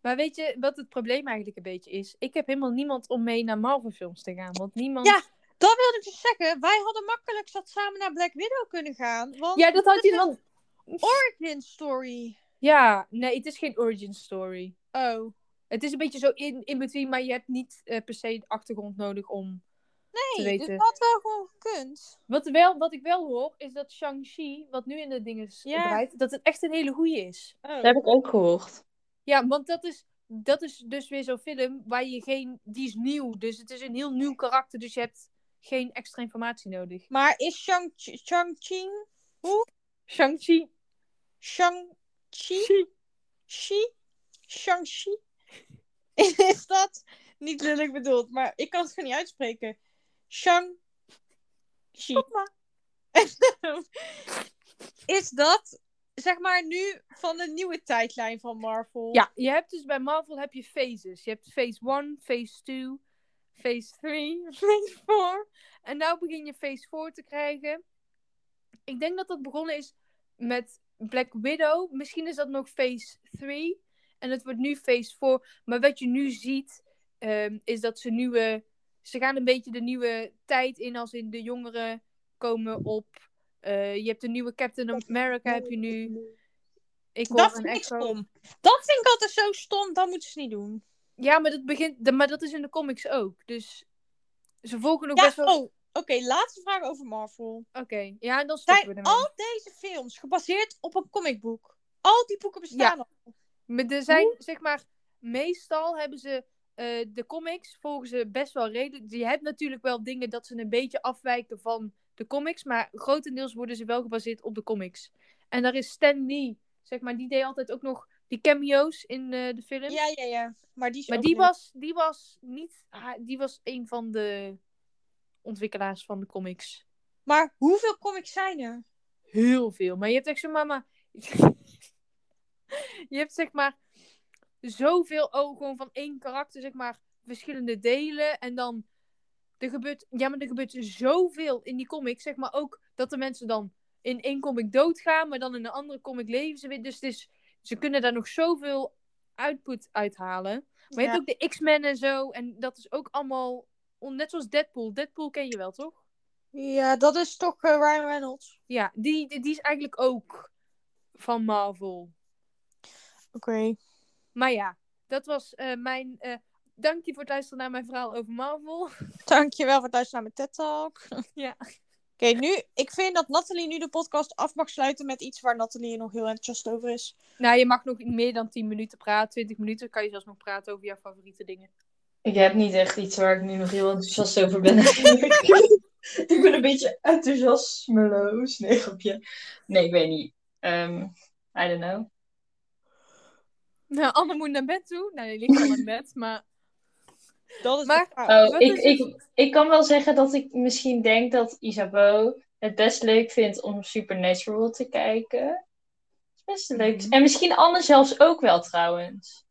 Maar weet je wat het probleem eigenlijk een beetje is? Ik heb helemaal niemand om mee naar Marvel films te gaan. Want niemand... Ja. Dat wilde ik dus zeggen. Wij hadden makkelijk zat samen naar Black Widow kunnen gaan. Want Ja, dat had je dan... een origin story. Ja, nee, het is geen origin story. Oh. Het is een beetje zo in, in between, maar je hebt niet eh, per se de achtergrond nodig om te Nee, dus weten. dat had wel gewoon gekund. Wat, wel, wat ik wel hoor, is dat Shang-Chi, wat nu in de dingen is Ja. draait, dat het echt een hele goeie is. Oh. Dat heb ik ook gehoord. Ja, want dat is, dat is dus weer zo'n film waar je geen... Die is nieuw, dus het is een heel nieuw karakter, dus je hebt geen extra informatie nodig. Maar is Shang-Chi... Shang-Chi? Shang-Chi. Shang-Chi? Chi? Shang-Chi? [LAUGHS] Is dat niet lullig bedoeld, maar ik kan het gewoon niet uitspreken. Shang-Chi. [LAUGHS] Is dat, zeg maar, nu van de nieuwe tijdlijn van Marvel? Ja, je hebt dus bij Marvel heb je phases. Je hebt phase 1, phase 2, phase 3, [LAUGHS] phase 4. En nu begin je phase 4 te krijgen. Ik denk dat dat begonnen is met Black Widow. Misschien is dat nog phase 3. En het wordt nu phase 4. Maar wat je nu ziet, ehm, is dat ze nieuwe... Ze gaan een beetje de nieuwe tijd in, als in de jongeren komen op. Eh, je hebt de nieuwe Captain America, heb je nu. Ik Dat vind ik stom. Dat vind ik altijd zo stom, dat moeten ze niet doen. Ja, maar dat, begint, de- maar dat is in de comics ook. Dus ze volgen nog Ja, best wel... oh, oké, laatste vraag over Marvel. Oké, ja, dan stoppen we Zijn ermee. al deze films gebaseerd op een comicboek? Al die boeken bestaan al. Maar er zijn, zeg maar, meestal hebben ze eh, de comics, volgen ze best wel redelijk. Je hebt natuurlijk wel dingen dat ze een beetje afwijken van de comics, maar grotendeels worden ze wel gebaseerd op de comics. En daar is Stan Lee, zeg maar, die deed altijd ook nog die cameo's in eh, de film. Ja, ja, ja. Maar die, is maar ook die leuk. was, die was niet, ah, die was een van de ontwikkelaars van de comics. Maar hoeveel comics zijn er? heel veel. Maar je hebt echt zo mama. [LAUGHS] je hebt zeg maar zoveel oh, gewoon van één karakter, zeg maar, verschillende delen. En dan er gebeurt, ja, maar er gebeurt zoveel in die comics, zeg maar ook dat de mensen dan in één comic doodgaan, maar dan in een andere comic leven ze weer. Dus het is, ze kunnen daar nog zoveel output uithalen. Maar je Ja. hebt ook de X-Men en zo, en dat is ook allemaal, net zoals Deadpool. Deadpool ken je wel, toch? Ja, dat is toch eh, Ryan Reynolds. Ja, die, die, die is eigenlijk ook van Marvel. Oké. Maar ja, dat was eh, mijn. eh dank je voor het luisteren naar mijn verhaal over Marvel. Dankjewel voor het luisteren naar mijn TED Talk. [LAUGHS] ja. Oké, nu, ik vind dat Nathalie nu de podcast af mag sluiten met iets waar Nathalie nog heel enthousiast over is. Nou, je mag nog meer dan 10 minuten praten. 20 minuten kan je zelfs nog praten over jouw favoriete dingen. Ik heb niet echt iets waar ik nu nog heel enthousiast over ben. [LAUGHS] [LAUGHS] ik ben een beetje enthousiasmeloos. Nee, grapje. Nee, ik weet niet. Ehm, I don't know. Nou, Anne moet naar bed toe. Nou, die ligt al in bed, maar. Dat is Maar-. Oh, ik, is ik, ik kan wel zeggen dat ik misschien denk dat Isabeau het best leuk vindt om Supernatural te kijken. Het is best leuk. Mhm. En misschien Anne zelfs ook wel trouwens.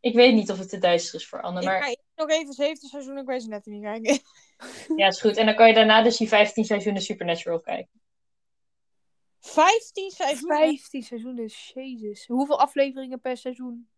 Ik weet niet of het te duister is voor Anne, Ik maar ga eerst nog even zevende seizoen Grey's Anatomy kijken. ja, is goed. En dan kan je daarna dus die 15 seizoenen Supernatural kijken. 15 seizoenen. 15 seizoenen, jezus. Hoeveel afleveringen per seizoen?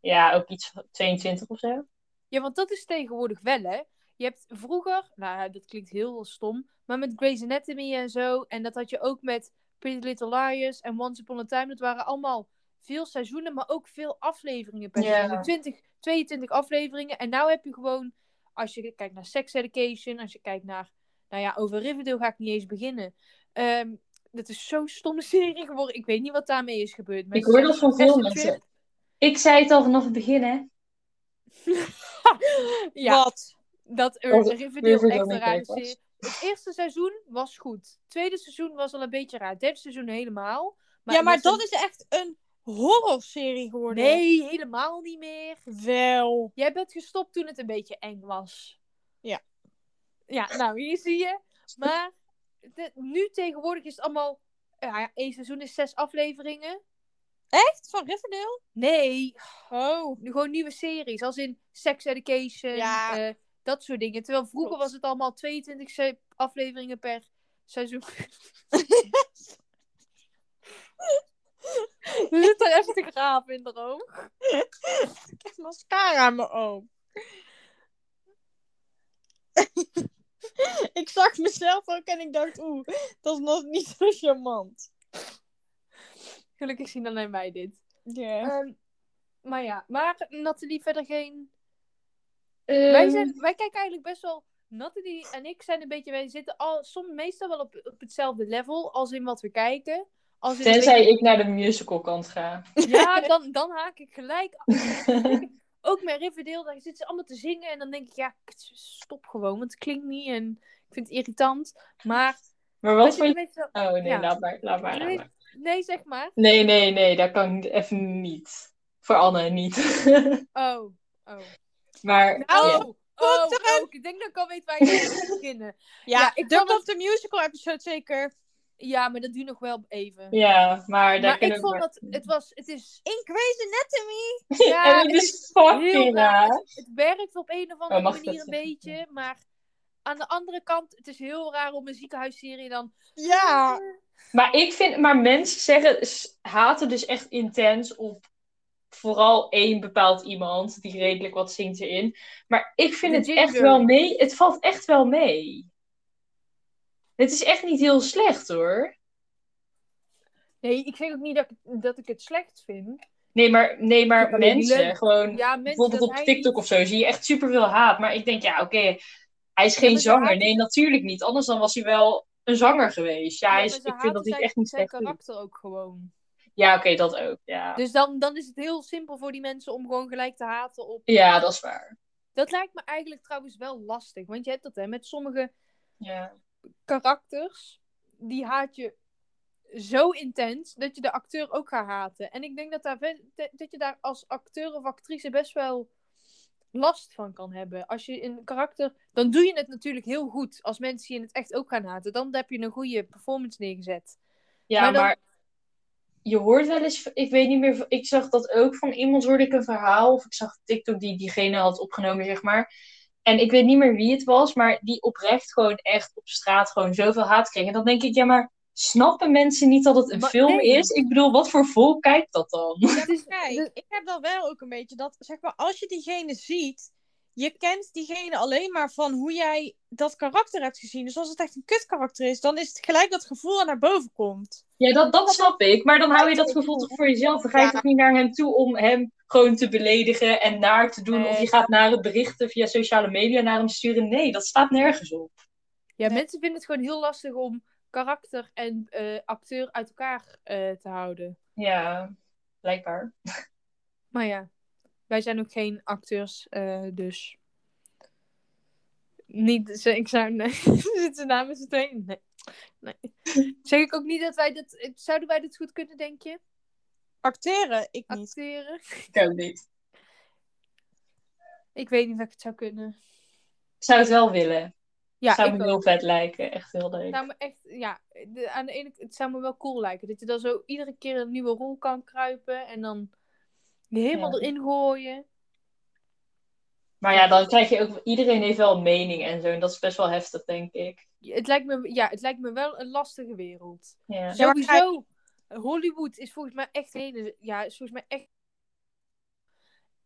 Ja, ook iets van 22 of zo. Ja, want dat is tegenwoordig wel, hè? Je hebt vroeger, nou, dat klinkt heel stom, maar met Grey's Anatomy en zo, en dat had je ook met Pretty Little Liars en Once Upon a Time, dat waren allemaal veel seizoenen, maar ook veel afleveringen per Ja. seizoen. 20, 22 afleveringen. En nou heb je gewoon, als je kijkt naar Sex Education, als je kijkt naar, nou ja, over Riverdale ga ik niet eens beginnen. Ehm dat is zo'n stomme [LAUGHS] serie geworden. Ik weet niet wat daarmee is gebeurd. Ik Mensen hoor dat van veel mensen. Ik zei het al vanaf het begin, hè. [LAUGHS] [LAUGHS] ja, Wat? dat Dat Riverdale echt een rare serie. Het eerste seizoen was goed. Het tweede seizoen was al een beetje raar. Het derde seizoen helemaal. ja, maar dat is echt een horrorserie geworden. Nee, helemaal niet meer. Wel. Jij bent gestopt toen het een beetje eng was. Ja. Ja, nou, hier zie je. Maar de- nu tegenwoordig is het allemaal... Ja, één seizoen is zes afleveringen. Echt? Van Riverdale? Nee, Oh. nu gewoon nieuwe series. Als in Sex Education, Ja. eh, dat soort dingen. Terwijl vroeger Klopt. was het allemaal 22 se- afleveringen per seizoen. [LAUGHS] Je zit er even te graven in de oog. Ik heb mascara aan mijn oog. [LAUGHS] ik zag mezelf ook en ik dacht, oeh, dat is nog niet zo charmant. Gelukkig zien alleen wij dit. Ja. Ehm, maar ja, maar Nathalie verder geen... Ehm, Wij, zijn, wij kijken eigenlijk best wel... Nathalie en ik zijn een beetje... Wij zitten al, soms meestal wel op, op hetzelfde level als in wat we kijken. Als Tenzij beetje- ik naar de musical kant ga. Ja, dan, dan haak ik gelijk. [LAUGHS] Ook met Riverdale, daar zitten ze allemaal te zingen. En dan denk ik, ja, stop gewoon. Want het klinkt niet en ik vind het irritant. Maar... Maar wat je... meestal- Oh nee, Ja. laat maar, laat maar, laat maar. Nee, zeg maar. Nee, nee, nee, dat kan ik even niet. Voor Anne niet. [LAUGHS] Oh, oh. maar Nou, ja. Oh, oh, ik denk dat ik al weet waar je mee moet [LAUGHS] beginnen. Ja, Ja, ik vond op de musical episode zeker. Ja, maar dat duurt nog wel even. ja, maar daar maar kunnen ik vond maar- dat, het was, het is, In Grey's Anatomy. [LAUGHS] ja, en het is fucking raar. Het, het werkt op een of andere Oh, ik manier dat een beetje, maar aan de andere kant, het is heel raar om een ziekenhuisserie dan... Ja. Maar ik vind, maar mensen zeggen, haten dus echt intens op vooral één bepaald iemand die redelijk wat zingt erin. Maar ik vind De het echt wel mee. Het valt echt wel mee. Het is echt niet heel slecht hoor. Nee, ik zeg ook niet dat ik, dat ik het slecht vind. Nee, maar, nee, maar vind mensen, gewoon Ja, mensen bijvoorbeeld op TikTok of zo, zie je echt superveel haat. Maar ik denk, ja, oké, hij is geen zanger. Nee, natuurlijk niet. Anders dan was hij wel een zanger geweest. Ja, hij is, ik vind dat hij echt niet zijn slecht karakter ook gewoon. Ja, oké, dat ook. Ja. Dus dan, dan is het heel simpel voor die mensen om gewoon gelijk te haten op... ja, dat is waar. Dat lijkt me eigenlijk trouwens wel lastig. Want je hebt dat hè, met sommige Ja. karakters, die haat je zo intens dat je de acteur ook gaat haten. En ik denk dat, daar, dat je daar als acteur of actrice best wel last van kan hebben. Als je een karakter, dan doe je het natuurlijk heel goed. Als mensen je in het echt ook gaan haten, dan heb je een goede performance neergezet. Ja, Maar je hoort wel eens, ik weet niet meer, ik zag dat ook van iemand hoorde ik een verhaal, of ik zag TikTok die diegene had opgenomen, zeg maar. En ik weet niet meer wie het was, maar die oprecht gewoon echt op straat gewoon zoveel haat kreeg. En dan denk ik, ja, maar snappen mensen niet dat het een Maar film nee. is? Ik bedoel, wat voor volk kijkt dat dan? Ja, Het is- [LAUGHS] kijk, ik heb dan wel ook een beetje dat, zeg maar, als je diegene ziet, je kent diegene alleen maar van hoe jij dat karakter hebt gezien. Dus als het echt een kutkarakter is, dan is het gelijk dat gevoel dat naar boven komt. Ja, dat, dat snap ik. Maar dan hou je dat gevoel toch voor jezelf. Dan ga je Ja. toch niet naar hem toe om hem gewoon te beledigen en naar te doen. Of je gaat naar het berichten via sociale media naar hem sturen. Nee, dat staat nergens op. Ja, Nee. mensen vinden het gewoon heel lastig om karakter en eh, acteur uit elkaar eh, te houden. Ja, blijkbaar. Maar ja, wij zijn ook geen acteurs, eh, dus. Niet, ze- ik zou. Nee, zitten [LAUGHS] ze namens z'n tweeën? Nee. nee. Zeg ik ook niet dat wij dit. Zouden wij dit goed kunnen, denk je? Acteren, ik niet. Acteren? Ik ook niet. Ik weet niet of ik het zou kunnen. Ik zou het wel willen. Ja, zou ik me heel ook. vet lijken. Echt heel leuk. Het zou me echt, ja, de, aan de ene het zou me wel cool lijken. Dat je dan zo iedere keer een nieuwe rol kan kruipen en dan je helemaal Ja. erin gooien. Maar ja, dan krijg je ook... Iedereen heeft wel een mening en zo. En dat is best wel heftig, denk ik. Het lijkt me, ja, het lijkt me wel een lastige wereld. Ja. Ja, maar Sowieso, Hollywood is volgens mij echt een hele, ja, is volgens mij echt,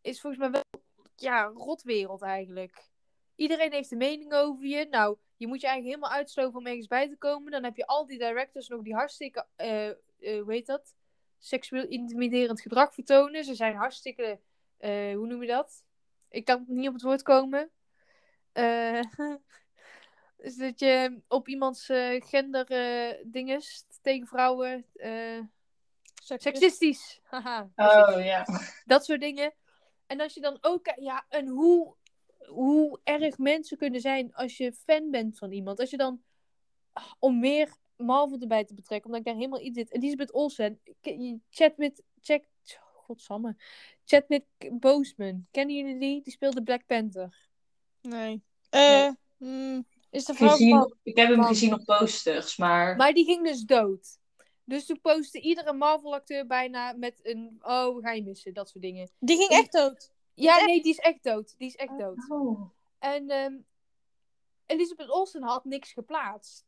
is volgens mij wel, ja, een rotwereld eigenlijk. Iedereen heeft een mening over je. Nou, je moet je eigenlijk helemaal uitsloven om ergens bij te komen. Dan heb je al die directors nog die hartstikke, eh, eh, hoe heet dat? Seksueel intimiderend gedrag vertonen. Ze zijn hartstikke, eh, hoe noem je dat? Ik kan niet op het woord komen. Eh, [LAUGHS] dus dat je op iemands eh, gender eh, dinges tegen vrouwen. eh, seksistisch. [LAUGHS] Haha. Oh, ja. Dat soort dingen. En als je dan ook, ja, en hoe, hoe erg mensen kunnen zijn als je fan bent van iemand. Als je dan, ah, om meer Marvel erbij te betrekken, omdat ik daar helemaal in zit. Elizabeth Olsen, chat met, check, godsamme, chat met Boseman. Kennen jullie die? Die speelde Black Panther. Nee. Eh, mm, Is de vrouw gezien, van... ik heb hem gezien op posters, maar... Maar die ging dus dood. Dus toen postte iedere Marvel-acteur bijna met een... Oh, we gaan je missen, dat soort dingen. Die ging echt dood. Ja, nee, die is echt dood. Die is echt dood. Oh. En ehm, Elizabeth Olsen had niks geplaatst.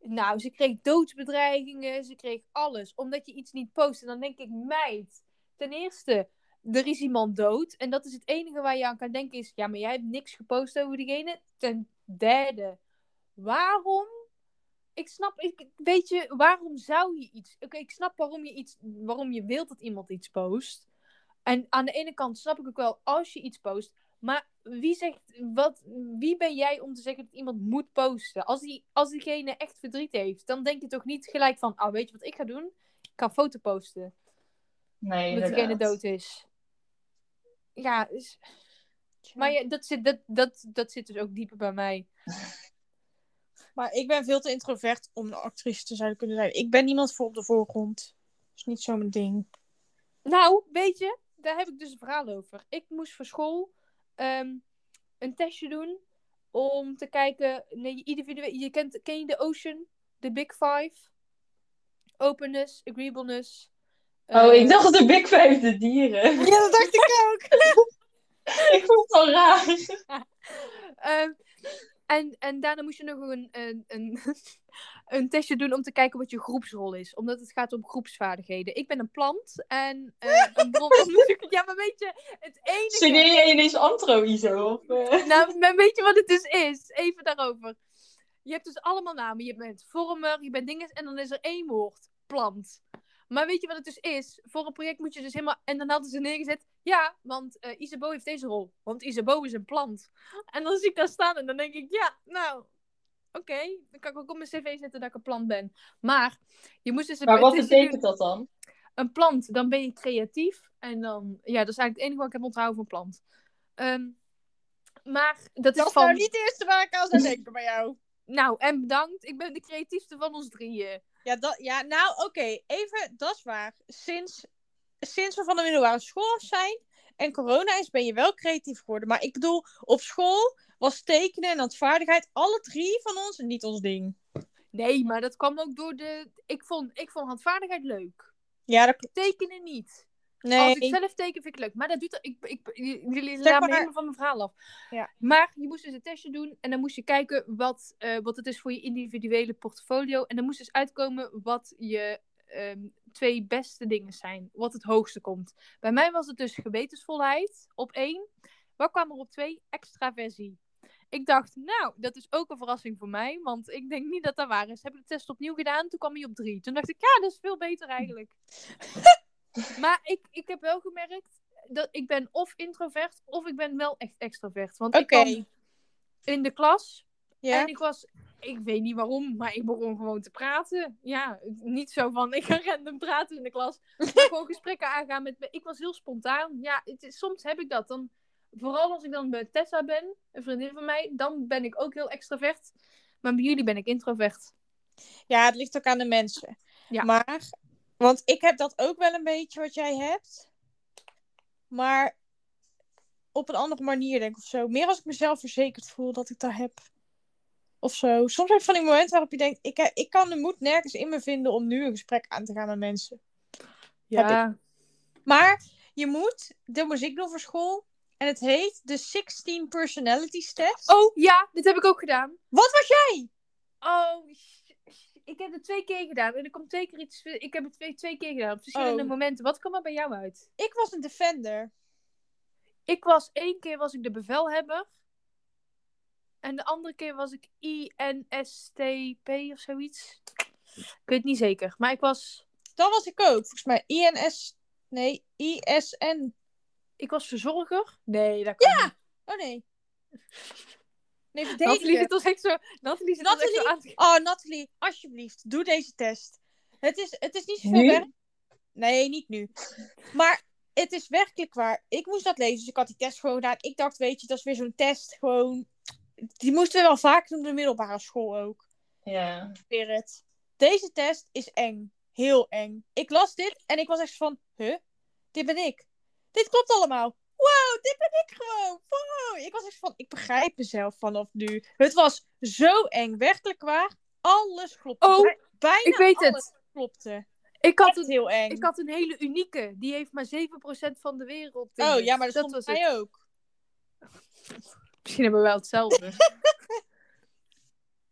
Nou, ze kreeg doodsbedreigingen, ze kreeg alles. Omdat je iets niet post. En dan denk ik, meid, ten eerste, er is iemand dood. En dat is het enige waar je aan kan denken is, ja, maar jij hebt niks gepost over diegene. Ten derde, waarom? Ik snap, ik, weet je, waarom zou je iets... Oké, ik snap waarom je iets, waarom je wilt dat iemand iets post. En aan de ene kant snap ik ook wel als je iets post. Maar wie zegt, wat, wie ben jij om te zeggen dat iemand moet posten? Als, die, als diegene echt verdriet heeft, dan denk je toch niet gelijk van, ah, weet je wat ik ga doen? Ik ga een foto posten, Nee, dat diegene dood is. Ja, dus- maar ja, dat, zit, dat, dat, dat zit dus ook dieper bij mij. [LAUGHS] Maar ik ben veel te introvert om een actrice te zouden kunnen zijn. Ik ben niemand voor op de voorgrond. Dat is niet zo mijn ding. Nou, weet je, daar heb ik dus een verhaal over. Ik moest voor school ehm, een testje doen om te kijken. Nee, individueel. Je kent, ken je de Ocean? De Big Five? Openness, agreeableness. Oh, eh, ik dacht de Big Five de dieren. [LAUGHS] Ja, dat dacht ik ook. [LAUGHS] ik vond het al raar. [LAUGHS] ehm, en, en daarna moest je nog een, een, een, [LAUGHS] een testje doen om te kijken wat je groepsrol is. Omdat het gaat om groepsvaardigheden. Ik ben een plant en eh, [LAUGHS] een brononderzoeker. Ja, maar weet je, het enige... Studeer je ineens antro, Iso? Of, eh? [LAUGHS] Nou, maar weet je wat het dus is? Even daarover. Je hebt dus allemaal namen. Je bent vormer, je bent dinges en dan is er één woord. Plant. Maar weet je wat het dus is? Voor een project moet je dus helemaal... En dan hadden ze neergezet... Ja, want Isabeau heeft deze rol. Want Isabeau is een plant. En dan zie ik daar staan en dan denk ik... Ja, nou... Oké, dan kan ik ook op mijn cv zetten dat ik een plant ben. Maar je moest dus een Maar wat betekent dat dan? Een plant, dan ben je creatief. En dan... Ja, dat is eigenlijk het enige wat ik heb onthouden van plant. Ehm, maar dat is Dat is van... nou niet het eerste waar ik aan zou denken bij jou. Nou, en bedankt. Ik ben de creatiefste van ons drieën. Ja, dat, ja nou oké, even, dat is waar. Sinds, sinds we van de middelbare school zijn en corona is, ben je wel creatief geworden. Maar ik bedoel, op school was tekenen en handvaardigheid alle drie van ons niet ons ding. Nee, maar dat kwam ook door de... Ik vond, ik vond handvaardigheid leuk. Ja, dat. Tekenen niet. Nee. Als ik zelf teken vind ik leuk. Maar dat doet. Ik, ik, jullie laten me helemaal van mijn verhaal af. Ja. Maar je moest dus een testje doen. En dan moest je kijken wat, eh, wat het is voor je individuele portfolio. En dan moest dus uitkomen wat je ehm, twee beste dingen zijn. Wat het hoogste komt. Bij mij was het dus gewetensvolheid op één. Wat kwam er op twee? Extraversie. Ik dacht, nou, dat is ook een verrassing voor mij. Want ik denk niet dat dat waar is. Heb ik de test opnieuw gedaan, toen kwam hij op drie. Toen dacht ik, ja, dat is veel beter eigenlijk. [LAUGHS] maar ik, ik heb wel gemerkt dat ik ben of introvert of ik ben wel echt extrovert. Want ik kwam in de klas Ja. en ik was, ik weet niet waarom, maar ik begon gewoon te praten. Ja, niet zo van [LAUGHS] ik ga random praten in de klas. Maar gewoon [LAUGHS] gesprekken aangaan met me. Ik was heel spontaan. Ja, het is, soms heb ik dat. Dan, vooral als ik dan bij Tessa ben, een vriendin van mij, dan ben ik ook heel extravert. Maar bij jullie ben ik introvert. Ja, het ligt ook aan de mensen. Ja. Maar, want ik heb dat ook wel een beetje wat jij hebt. Maar op een andere manier, denk ik, of zo. Meer als ik mezelf verzekerd voel dat ik dat heb. Of zo. Soms heb je van die momenten waarop je denkt, ik, ik kan de moed nergens in me vinden om nu een gesprek aan te gaan met mensen. Ja. Maar je moet de muziek doen voor school. En het heet de 16 Personalities Test. Oh ja, dit heb ik ook gedaan. Wat was jij? Oh, ik heb het twee keer gedaan. En er komt twee keer iets. Ik heb het twee, twee keer gedaan op verschillende Oh. momenten. Wat kwam er bij jou uit? Ik was een defender. Ik was één keer was ik de bevelhebber. En de andere keer was ik INSTP of zoiets. Ik weet het niet zeker. Maar ik was, Dat was ik ook. Volgens mij INS... Nee, ISN. ik was verzorger. Nee, dat kan Ja! niet. Oh nee. Nee, Nathalie verdedigen. zit ons echt zo, Nathalie zit ons echt zo Nathalie? aan Oh, Nathalie, alsjeblieft, doe deze test. Het is, het is niet zoveel werk. Nee, niet nu. Maar het is werkelijk waar. Ik moest dat lezen, dus ik had die test gewoon gedaan. Ik dacht, weet je, dat is weer zo'n test. Gewoon. Die moesten we wel vaak doen op de middelbare school ook. Ja. Spirit. Deze test is eng. Heel eng. Ik las dit en ik was echt van, huh? Dit ben ik. Dit klopt allemaal. Wow, dit ben ik gewoon. Wow. Ik was echt van, ik begrijp mezelf vanaf nu. Het was zo eng, werkelijk waar. Alles klopte. Oh, Bij- Bijna ik weet het. alles klopte. Ik had, Echt een, heel eng. ik had een hele unieke. Die heeft maar 7% van de wereld. Oh ja, maar dat, was stond bij het. mij ook. [LAUGHS] Misschien hebben we wel hetzelfde. [LAUGHS]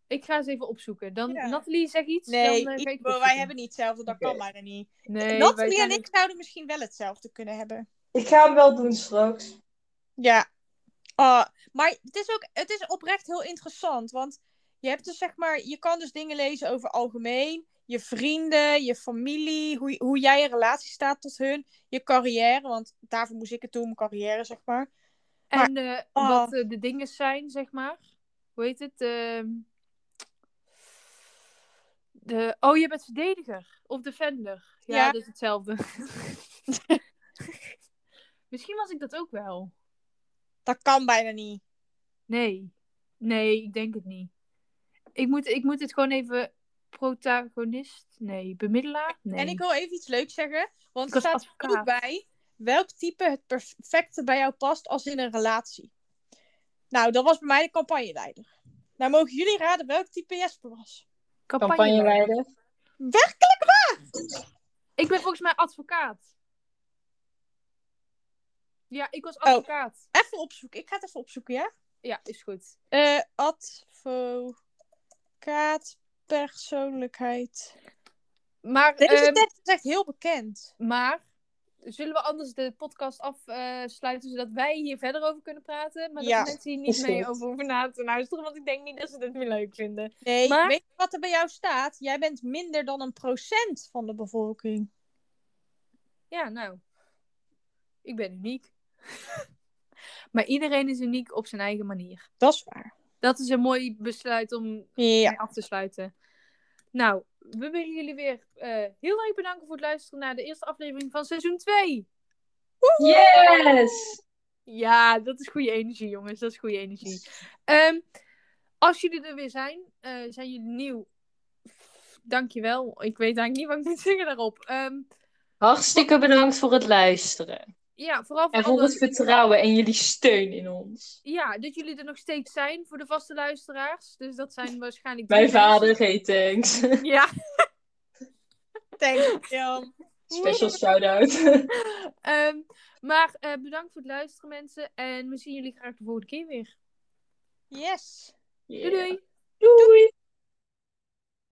ik ga eens even opzoeken. Dan, Ja. Nathalie, zeg iets. Nee, dan, eh, ga ik- ik wij hebben niet hetzelfde. Dat kan maar niet. Nee, Nathalie en ik zouden misschien wel hetzelfde kunnen hebben. Ik ga hem wel doen straks. Ja. Ah, maar het is ook het is oprecht heel interessant. Want je hebt dus zeg maar, je kan dus dingen lezen over algemeen. Je vrienden, je familie, hoe, hoe jij in relatie staat tot hun. Je carrière, want daarvoor moest ik het doen, mijn carrière zeg maar. En eh, Oh. wat eh, de dingen zijn, zeg maar. Hoe heet het? Ehm, de... Oh, je bent verdediger. Of defender. Ja, Ja. dat is hetzelfde. [LAUGHS] Misschien was ik dat ook wel. Dat kan bijna niet. Nee. Nee, ik denk het niet. Ik moet, ik moet het gewoon even... Protagonist? Nee. Bemiddelaar? Nee. En ik wil even iets leuks zeggen. Want er staat er ook advocaat. bij welk type het perfecte bij jou past als in een relatie. Nou, dat was bij mij de campagneleider. Nou mogen jullie raden welk type Jesper was. Campagneleider. Werkelijk waar! Ik ben volgens mij advocaat. Ja, ik was Oh. advocaat. Even opzoeken. Ik ga het even opzoeken, ja? Ja, is goed. Eh advocaat, persoonlijkheid. Maar, Deze ehm, is echt heel bekend. maar zullen we anders de podcast afsluiten zodat wij hier verder over kunnen praten? Maar dat Ja, mensen hier niet mee goed. over hoeven na te luisteren, want ik denk niet dat ze dit meer leuk vinden. Nee, Maar- weet je wat er bij jou staat? Jij bent minder dan een procent van de bevolking. Ja, nou. Ik ben uniek. [LAUGHS] maar iedereen is uniek op zijn eigen manier. Dat is waar. Dat is een mooi besluit om Ja. af te sluiten. Nou, we willen jullie weer eh, heel erg bedanken voor het luisteren naar de eerste aflevering van seizoen 2. Yes! Ja, dat is goede energie, jongens. Dat is goede energie. Ehm, als jullie er weer zijn, eh, zijn jullie nieuw. Dankjewel. Ik weet eigenlijk niet wat ik moet zeggen daarop. Ehm, Hartstikke bedankt voor het luisteren. Ja, vooral voor En voor het vertrouwen en jullie steun in ons. Ja, dat jullie er nog steeds zijn voor de vaste luisteraars. Dus dat zijn waarschijnlijk. Mijn vader heet thanks. Ja. [LAUGHS] Thanks, Jan. Special shout-out. [LAUGHS] Ehm, maar eh, bedankt voor het luisteren, mensen. En we zien jullie graag de volgende keer weer. Yes. Doei doei. Doei!